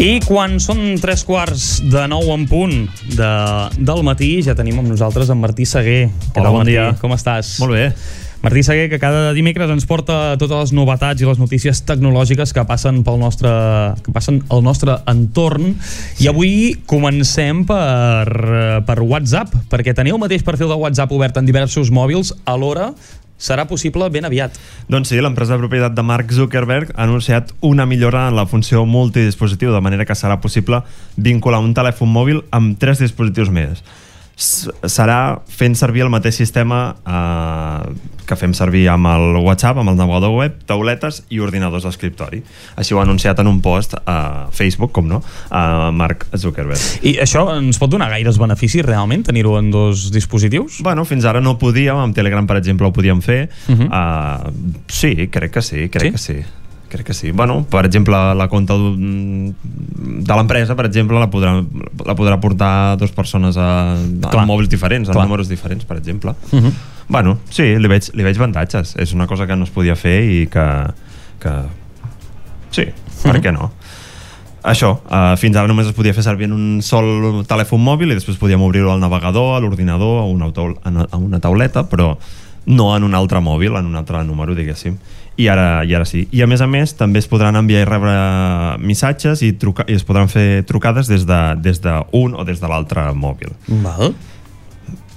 B: I quan són tres quarts de nou en punt de, del matí, ja tenim amb nosaltres en Martí Seguer. Què
U: Hola,
B: tal,
U: bon
B: Martí?
U: dia.
B: Com estàs?
U: Molt bé.
B: Martí Seguer, que cada dimecres ens porta totes les novetats i les notícies tecnològiques que passen pel nostre, que passen al nostre entorn. I avui comencem per, per WhatsApp, perquè teniu el mateix perfil de WhatsApp obert en diversos mòbils, alhora serà possible ben aviat.
U: Doncs sí, l'empresa de propietat de Mark Zuckerberg ha anunciat una millora en la funció multidispositiu, de manera que serà possible vincular un telèfon mòbil amb tres dispositius més. Serà fent servir el mateix sistema eh, que fem servir amb el WhatsApp, amb el navegador web, tauletes i ordinadors d'escriptori. Així ho ha anunciat en un post a Facebook, com no, a Mark Zuckerberg.
B: I això ens pot donar gaires beneficis realment, tenir-ho en dos dispositius?
U: Bueno, fins ara no podíem, amb Telegram, per exemple, ho podíem fer. Uh. -huh. uh, sí, crec que sí, crec sí? que sí. Crec que sí. Bueno, per exemple, la compta d'un- de l'empresa, per exemple, la podrà, la podrà portar dues persones a, a
B: Clar.
U: mòbils diferents, a
B: Clar.
U: números diferents, per exemple.
B: Uh -huh.
U: Bueno, sí, li veig, li veig avantatges. És una cosa que no es podia fer i que... que... Sí, per
B: Mhm.
U: què no? Això, uh, fins ara només es podia fer servir en un sol telèfon mòbil i després podíem obrir-ho al navegador, a l'ordinador, a, una taul- a una tauleta, però no en un altre mòbil, en un altre número, diguéssim. I ara, I ara sí. I a més a més també es podran enviar i rebre missatges i, truca i es podran fer trucades des d'un de, des de un o des de l'altre mòbil.
B: Val.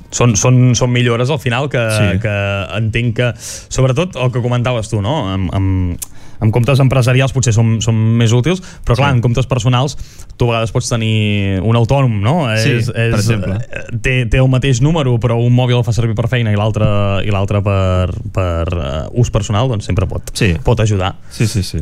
B: Són, són, són millores al final que, sí.
U: Sí.
B: que entenc que, sobretot el que comentaves tu, no? Amb, amb, amb comptes empresarials potser són, són més útils, però clar,
U: Sí.
B: en comptes personals tu a vegades pots tenir un autònom, no?
U: Sí, per exemple.
B: eh, Té, té el mateix número, però un mòbil el fa servir per feina i l'altre i l'altre per, per uh, ús personal, doncs sempre pot,
U: Sí.
B: pot ajudar.
U: Sí, sí, sí.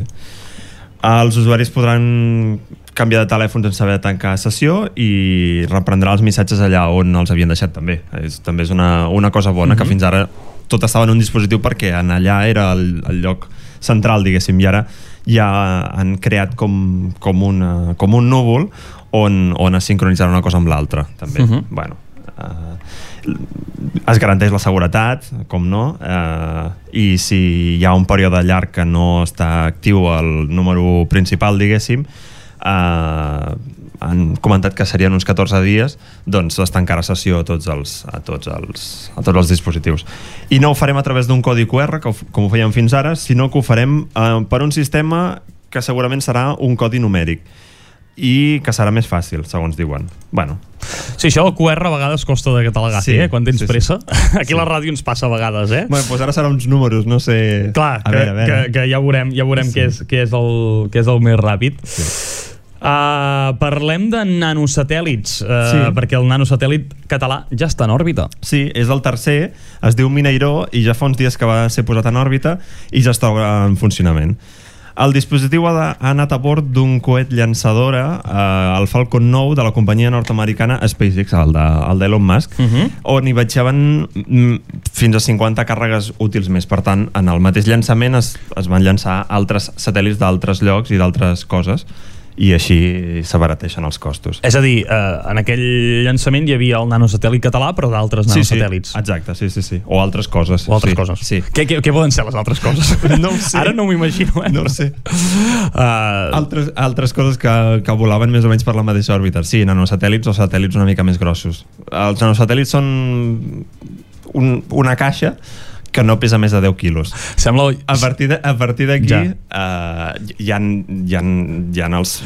U: Els usuaris podran canviar de telèfon sense haver de tancar sessió i reprendrà els missatges allà on els havien deixat també. És, també és una, una cosa bona,
B: Mhm.
U: que fins ara tot estava en un dispositiu perquè en allà era el, el lloc central, diguéssim, i ara ja han creat com, com, una, com un núvol on, on es sincronitzarà una cosa amb l'altra, també.
B: Mhm.
U: Bueno, eh, es garanteix la seguretat, com no, eh, i si hi ha un període llarg que no està actiu el número principal, diguéssim, eh, han comentat que serien uns 14 dies, doncs es tancarà sessió a tots els, a tots els, a tots els dispositius. I no ho farem a través d'un codi QR, com ho fèiem fins ara, sinó que ho farem eh, per un sistema que segurament serà un codi numèric i que serà més fàcil, segons diuen. Bueno,
B: Sí, això del QR a vegades costa de catalogar, sí,
U: Sí,
B: eh? Quan tens
U: sí, sí.
B: pressa. Aquí a la ràdio ens passa a vegades, eh?
U: bueno doncs ara serà uns números, no sé...
B: Clar,
U: a
B: que,
U: veure, a veure.
B: Que, que ja veurem, ja veurem sí. què, és, què, és el, què és el més ràpid. Sí. Uh, parlem de nanosatèl·lits, uh, sí. Perquè el nanosatèl·lit català ja està en òrbita.
U: Sí, és el tercer, es diu Mineiró i ja fa uns dies que va ser posat en òrbita i ja està en funcionament. El dispositiu ha, de, ha anat a bord d'un coet llançadora, eh, el Falcon 9 de la companyia nord-americana SpaceX, el de- el d'Elon Musk,
B: Uh -huh.
U: on hi batjaven mm, fins a 50 càrregues útils més. Per tant, en el mateix llançament es, es van llançar altres satèl·lits d'altres llocs i d'altres coses i així s'abarateixen els costos.
B: És a dir, uh, en aquell llançament hi havia el nanosatèl·lit català, però d'altres
U: Sí, sí,
B: nanosatèl·lits.
U: exacte, sí, sí, sí. O altres coses.
B: O altres
U: sí,
B: coses.
U: Sí.
B: Què, què, què poden ser les altres coses?
U: No ho sé.
B: Ara no m'ho imagino, eh?
U: No ho sé.
B: Uh,
U: Altres, altres coses que, que volaven més o menys per la mateixa òrbita. Sí, nanosatèl·lits o satèl·lits una mica més grossos. Els nanosatèl·lits són un, una caixa que no pesa més de 10 quilos.
B: Sembla...
U: A partir de- a partir d'aquí
B: Ja.
U: uh, hi, ha, hi, ha, hi ha els,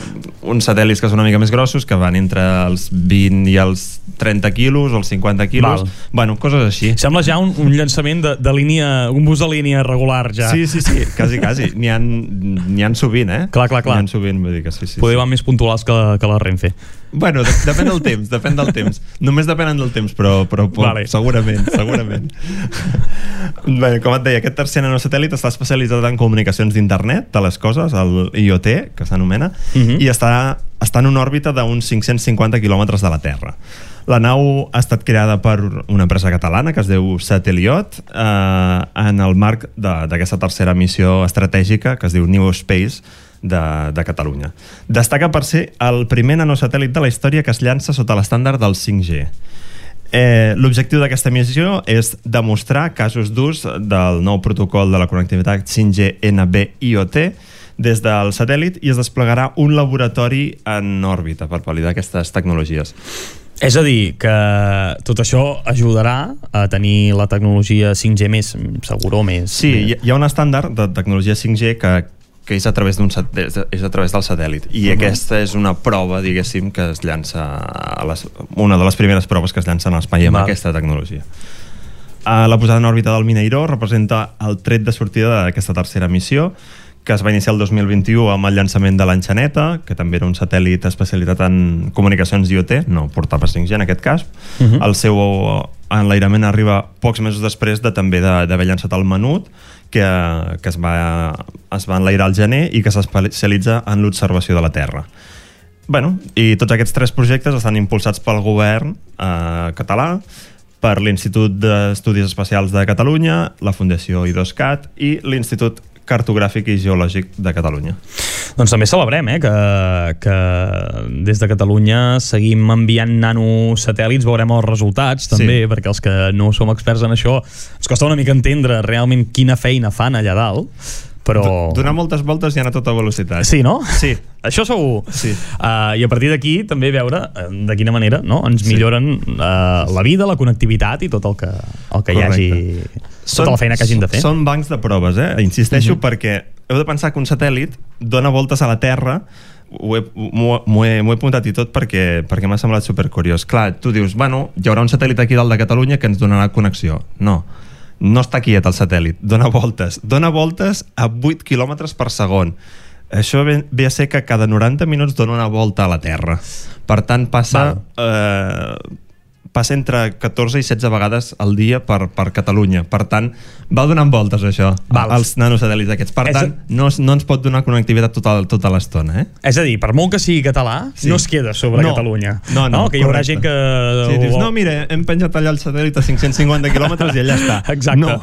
U: uns satèl·lits que són una mica més grossos que van entre els 20 i els 30 quilos o els 50 quilos.
B: Val.
U: Bueno, coses així.
B: Sembla ja un, un llançament de, de línia, un bus de línia regular ja.
U: Sí, sí, sí, quasi, quasi. N'hi ha, n'hi ha sovint, eh?
B: Clar, clar, clar.
U: N'hi ha sovint, vull dir que sí, sí.
B: Poder
U: sí.
B: van més puntuals que la, que la Renfe.
U: Bueno, de, depèn del temps, depèn del temps. Només depenen del temps, però, però
B: Vale.
U: vale. segurament, segurament. Bé, com et deia, aquest tercer nanosatèl·lit està especialitzat en comunicacions d'internet de les coses, el IoT, que s'anomena,
B: Mhm.
U: i està, està en una òrbita d'uns 550 quilòmetres de la Terra. La nau ha estat creada per una empresa catalana que es diu Sateliot eh, en el marc de- d'aquesta tercera missió estratègica que es diu New Space de, de Catalunya. Destaca per ser el primer nanosatèl·lit de la història que es llança sota l'estàndard del 5G. Eh, L'objectiu d'aquesta missió és demostrar casos d'ús del nou protocol de la connectivitat 5G NB-IoT des del satèl·lit i es desplegarà un laboratori en òrbita per validar aquestes tecnologies.
B: És a dir, que tot això ajudarà a tenir la tecnologia 5G més segura, més...
U: Sí, hi ha un estàndard de tecnologia 5G que, que és a través d'un és a través del satèl·lit i
B: Mhm.
U: aquesta és una prova, diguéssim, que es llança a les, una de les primeres proves que es llancen a l'espai amb
B: Val.
U: aquesta tecnologia. Uh, la posada en òrbita del Mineiró representa el tret de sortida d'aquesta tercera missió que es va iniciar el 2021 amb el llançament de l'Enxaneta, que també era un satèl·lit especialitzat en comunicacions IoT, no portava 5G en aquest cas.
B: Mhm.
U: El seu enlairament arriba pocs mesos després de també de- d'haver llançat el Menut, que, que es, va, es va enlairar al gener i que s'especialitza en l'observació de la Terra. Bueno, i tots aquests tres projectes estan impulsats pel govern eh, català, per l'Institut d'Estudis Espacials de Catalunya, la Fundació I2CAT i l'Institut Cartogràfic i Geològic de Catalunya.
B: Doncs també celebrem eh, que, que des de Catalunya seguim enviant nanosatèl·lits, veurem els resultats també,
U: Sí.
B: perquè els que no som experts en això ens costa una mica entendre realment quina feina fan allà dalt, però...
U: Donar moltes voltes i anar a tota velocitat.
B: Sí, no?
U: Sí.
B: Això segur.
U: Sí.
B: Uh, I a partir d'aquí també veure eh, de quina manera no? ens
U: Sí.
B: milloren uh, la vida, la connectivitat i tot el que, el que hi hagi... Tota la feina que hagin de fer.
U: Són bancs de proves, eh? Insisteixo,
B: Mhm.
U: perquè heu de pensar que un satèl·lit dona voltes a la Terra ho he- m'ho he, m'ho he apuntat i tot perquè, perquè m'ha semblat supercuriós. Clar, tu dius, bueno, hi haurà un satèl·lit aquí dalt de Catalunya que ens donarà connexió. No, no està quiet el satèl·lit, dona voltes. Dona voltes a 8 km per segon. Això ve, ve a ser que cada 90 minuts dona una volta a la Terra. Per tant, passa... Eh, passa entre 14 i 16 vegades al dia per, per Catalunya. Per tant, va donant voltes això,
B: Val.
U: als nanosatèl·lits aquests. Per
B: És a-
U: tant, no, es- no ens pot donar connectivitat tota, tota l'estona, eh?
B: És a dir, per molt que sigui català,
U: Sí.
B: no es queda sobre
U: No.
B: Catalunya.
U: No, no,
B: que hi haurà
U: correcte.
B: gent que...
U: Sí, dius, no, mira, hem penjat allà el satèl·lit a 550 quilòmetres i allà està.
B: Exacte.
U: No,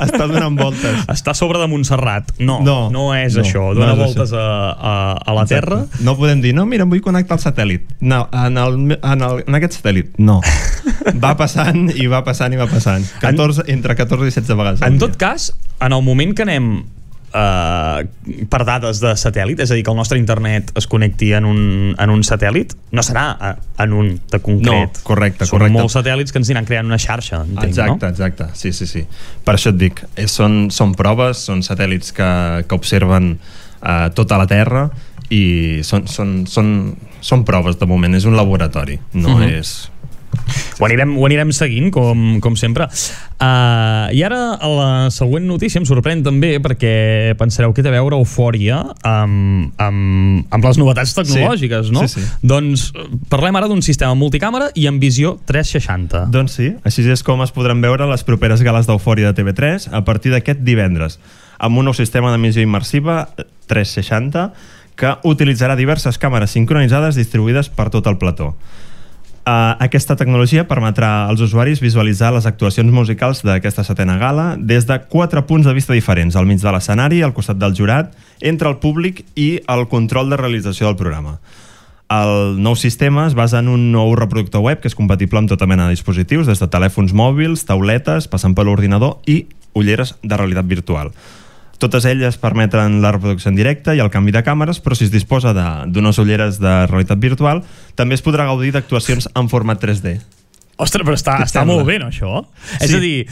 U: està donant voltes.
B: Està a sobre de Montserrat. No,
U: No,
B: no és
U: no,
B: això.
U: no
B: Dona
U: és
B: voltes a, a, a la Terra.
U: Exacte. No podem dir, no, mira, em vull connectar al satèl·lit. No, en, el, en, el, en aquest satèl·lit, no. Va passant i va passant i va passant. 14, entre 14 i 16 vegades.
B: En tot cas, en el moment que anem uh, per dades de satèl·lit, és a dir, que el nostre internet es connecti en un, en un satèl·lit, no serà eh, en un de concret.
U: No, correcte,
B: Són
U: correcte.
B: molts satèl·lits que ens aniran creant una xarxa, entenc,
U: Exacte,
B: no?
U: exacte, sí, sí, sí. Per això et dic, eh, són, són proves, són satèl·lits que, que observen eh, tota la Terra i són, són, són, són proves de moment, és un laboratori, no
B: Mhm.
U: és...
B: Ho anirem, ho anirem seguint, com, com sempre. Uh, I ara, la següent notícia em sorprèn també perquè pensareu que té a veure eufòria amb, amb, amb les novetats tecnològiques,
U: Sí,
B: no?
U: sí, sí.
B: Doncs eh, parlem ara d'un sistema multicàmera i amb visió 360.
U: Doncs sí, així és com es podran veure les properes gales d'eufòria de TV3 a partir d'aquest divendres, amb un nou sistema d'emissió immersiva 360 que utilitzarà diverses càmeres sincronitzades distribuïdes per tot el plató. Uh, aquesta tecnologia permetrà als usuaris visualitzar les actuacions musicals d'aquesta setena gala des de quatre punts de vista diferents, al mig de l'escenari, al costat del jurat, entre el públic i el control de realització del programa. El nou sistema es basa en un nou reproductor web que és compatible amb tota mena de dispositius, des de telèfons mòbils, tauletes, passant per l'ordinador i ulleres de realitat virtual. Totes elles permeten la reproducció en directe i el canvi de càmeres, però si es disposa de- d'unes ulleres de realitat virtual, també es podrà gaudir d'actuacions en format 3D.
B: Ostres, però està, està molt bé, no, això?
U: Sí.
B: És a dir,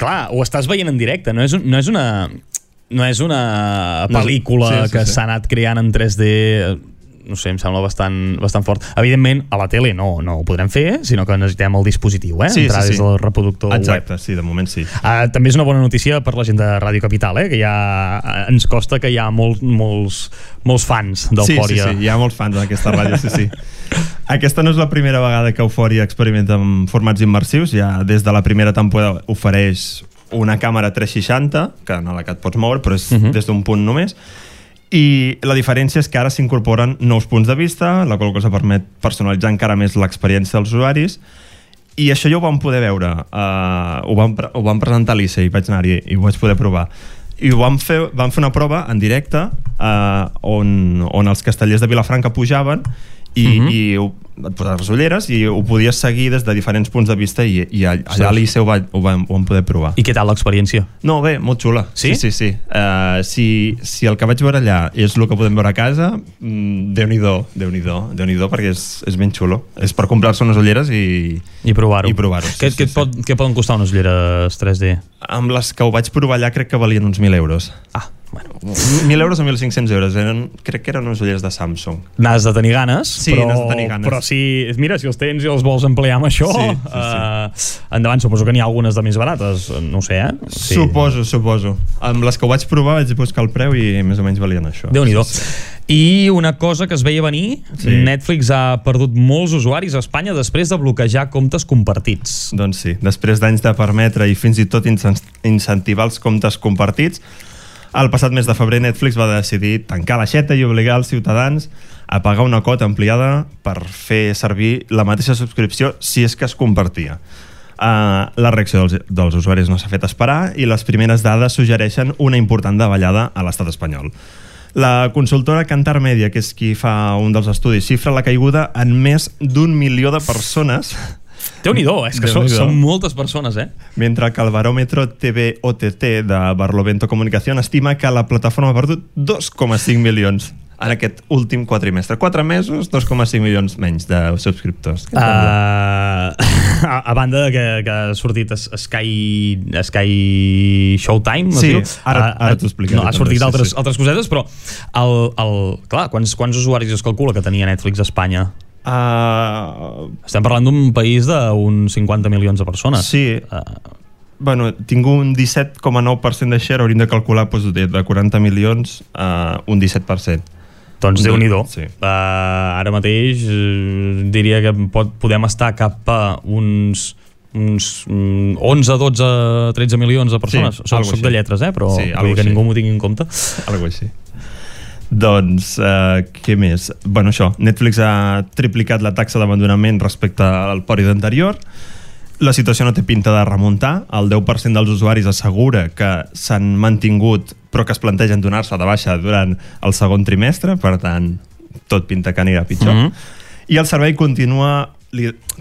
B: clar, ho estàs veient en directe, no és, un, no és una no és una
U: No
B: pel·lícula
U: sí, sí,
B: que
U: sí.
B: s'ha anat creant en 3D no sé, em sembla bastant, bastant fort. Evidentment, a la tele no, no ho podrem fer, sinó que necessitem el dispositiu, eh?
U: Sí,
B: Entrar
U: sí,
B: des
U: sí.
B: del reproductor
U: Exacte,
B: web.
U: sí, de moment sí.
B: Uh, també és una bona notícia per la gent de Ràdio Capital, eh? que ja ens costa que hi ha molt, molts, molts fans
U: Sí, sí,
B: d'Eufòria.
U: sí, hi ha molts fans en aquesta ràdio, sí, sí. Aquesta no és la primera vegada que Eufòria experimenta amb formats immersius, ja des de la primera temporada ofereix una càmera 360, que en la que et pots moure, però és uh -huh. des d'un punt només, i la diferència és que ara s'incorporen nous punts de vista, la qual cosa permet personalitzar encara més l'experiència dels usuaris, i això ja ho vam poder veure, uh, ho, vam, ho vam presentar a l'ICE i vaig anar-hi i ho vaig poder provar. I ho vam fer, vam fer una prova en directe uh, on, on els castellers de Vilafranca pujaven i,
B: Mhm.
U: -huh. i ho, et posaves les ulleres i ho podies seguir des de diferents punts de vista i, i allà a l'ICE ho, va, ho, vam, ho vam poder provar.
B: I què tal l'experiència?
U: No, bé, molt xula.
B: Sí?
U: Sí, sí, sí. Uh, si, si el que vaig veure allà és el que podem veure a casa, mm, Déu-n'hi-do, déu nhi déu perquè és, és ben xulo. És per comprar-se unes ulleres i...
B: I provar-ho.
U: I provar-ho, sí,
B: què,
U: sí,
B: què,
U: sí.
B: pot, què poden costar unes ulleres 3D?
U: Amb les que ho vaig provar allà crec que valien uns 1.000 euros.
B: Ah, bueno.
U: 1.000 euros o 1.500 euros. Eren, crec que eren unes ulleres de Samsung.
B: N'has de tenir ganes,
U: Sí,
B: però,
U: de tenir ganes.
B: però si, mira, si els tens i els vols emplear amb això,
U: Sí, sí,
B: Uh, endavant, suposo que n'hi ha algunes de més barates, no sé, eh?
U: Sí. Suposo, suposo. Amb les que ho vaig provar vaig buscar el preu i més o menys valien això.
B: Déu-n'hi-do.
U: Sí, sí.
B: I una cosa que es veia venir,
U: Sí.
B: Netflix ha perdut molts usuaris a Espanya després de bloquejar comptes compartits.
U: Doncs sí, després d'anys de permetre i fins i tot incen- incentivar els comptes compartits, el passat mes de febrer Netflix va decidir tancar l'aixeta i obligar els ciutadans a pagar una quota ampliada per fer servir la mateixa subscripció si és que es compartia. Uh, la reacció dels, dels usuaris no s'ha fet esperar i les primeres dades suggereixen una important davallada a l'estat espanyol. La consultora Cantar Media, que és qui fa un dels estudis, xifra la caiguda en més d'un milió de persones
B: Déu-n'hi-do, és que són, són moltes persones, eh?
U: Mentre que el baròmetre TV OTT de Barlovento Comunicación estima que la plataforma ha perdut 2,5 milions en aquest últim quadrimestre. 4 mesos, 2,5 milions menys de subscriptors.
B: Uh, a, a banda de que, que ha sortit Sky, Sky Showtime
U: Sí, ara- ara t'ho explicaré
B: no, ha
U: també,
B: sortit
U: sí,
B: altres,
U: sí.
B: altres cosetes però el, el, clar, quants, quants usuaris es calcula que tenia Netflix a Espanya?
U: Uh,
B: Estem parlant d'un país d'uns 50 milions de persones
U: Sí.
B: uh,
U: Bueno, tinc un 17,9% de share, hauríem de calcular doncs, de, de 40 milions a un 17%.
B: Doncs déu nhi
U: Sí.
B: uh, ara mateix uh, diria que pot, podem estar cap a uns uns mm, 11, 12, 13 milions de persones.
U: Sí,
B: soc, soc de lletres, eh? però
U: Sí,
B: vull que
U: així.
B: ningú m'ho tingui en compte.
U: Algo així. Doncs, uh, què més? Bueno, això, Netflix ha triplicat la taxa d'abandonament respecte al període anterior. La situació no té pinta de remuntar. El 10% dels usuaris assegura que s'han mantingut però que es plantegen donar-se de baixa durant el segon trimestre, per tant, tot pinta que anirà pitjor.
B: Mhm.
U: I el servei continua,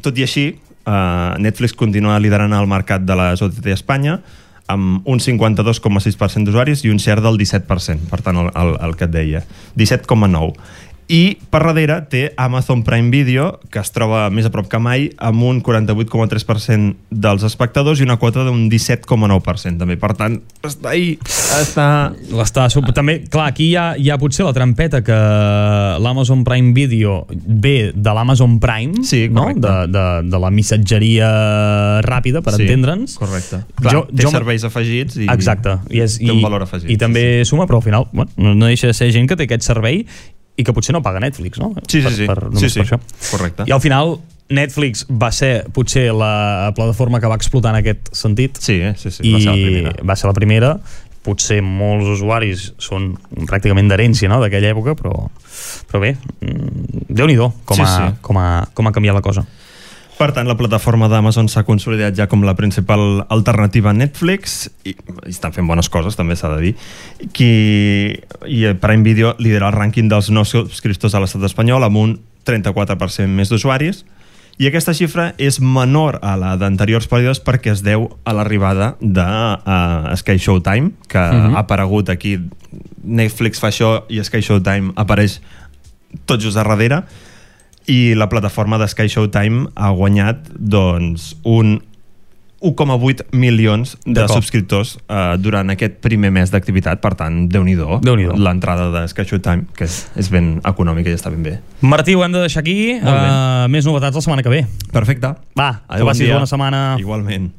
U: tot i així, uh, Netflix continua liderant el mercat de les OTT a Espanya amb un 52,6% d'usuaris i un share del 17%, per tant, el, el, el que et deia. 17,9%. I per darrere té Amazon Prime Video, que es troba més a prop que mai, amb un 48,3% dels espectadors i una quota d'un 17,9% també. Per tant, està ahí, està...
B: L'està sub... També, clar, aquí hi ha, hi ha potser la trampeta que l'Amazon Prime Video ve de l'Amazon Prime,
U: Sí,
B: no? de, de, de la missatgeria ràpida, per
U: Sí,
B: entendre'ns.
U: Correcte. Clar, té serveis afegits i
B: Exacte. I, és,
U: té
B: i,
U: un valor afegit.
B: I també suma, però al final bueno, no, no deixa de ser gent que té aquest servei i que potser no paga Netflix, no?
U: Sí, sí,
B: per,
U: sí.
B: Per,
U: sí,
B: només
U: sí.
B: per això.
U: Correcte.
B: I al final Netflix va ser potser la plataforma que va explotar en aquest sentit
U: Sí, eh? sí, sí.
B: i
U: va ser la primera.
B: va ser la primera potser molts usuaris són pràcticament d'herència no? d'aquella època però, però bé, mm, Déu-n'hi-do com,
U: Sí,
B: ha,
U: sí.
B: com, ha, com ha canviat la cosa
U: Per tant, la plataforma d'Amazon s'ha consolidat ja com la principal alternativa a Netflix i, i estan fent bones coses, també s'ha de dir. Qui, I Prime Video lidera el rànquing dels nous subscriptors a l'estat espanyol amb un 34% més d'usuaris i aquesta xifra és menor a la d'anteriors períodes perquè es deu a l'arribada de uh, Sky Showtime, que uh
B: Mhm.
U: -huh. ha aparegut aquí. Netflix fa això i Sky Showtime apareix tot just a darrere i la plataforma de Sky Showtime ha guanyat doncs, un 1,8 milions de, subscriptors uh, durant aquest primer mes d'activitat, per tant, déu nhi
B: déu nhi
U: l'entrada de Sky Time, que és, és ben econòmica i està ben bé.
B: Martí, ho hem de deixar aquí. Uh, més novetats la setmana que ve.
U: Perfecte.
B: Va,
U: Adéu,
B: que passis
U: bon
B: bona setmana.
U: Igualment.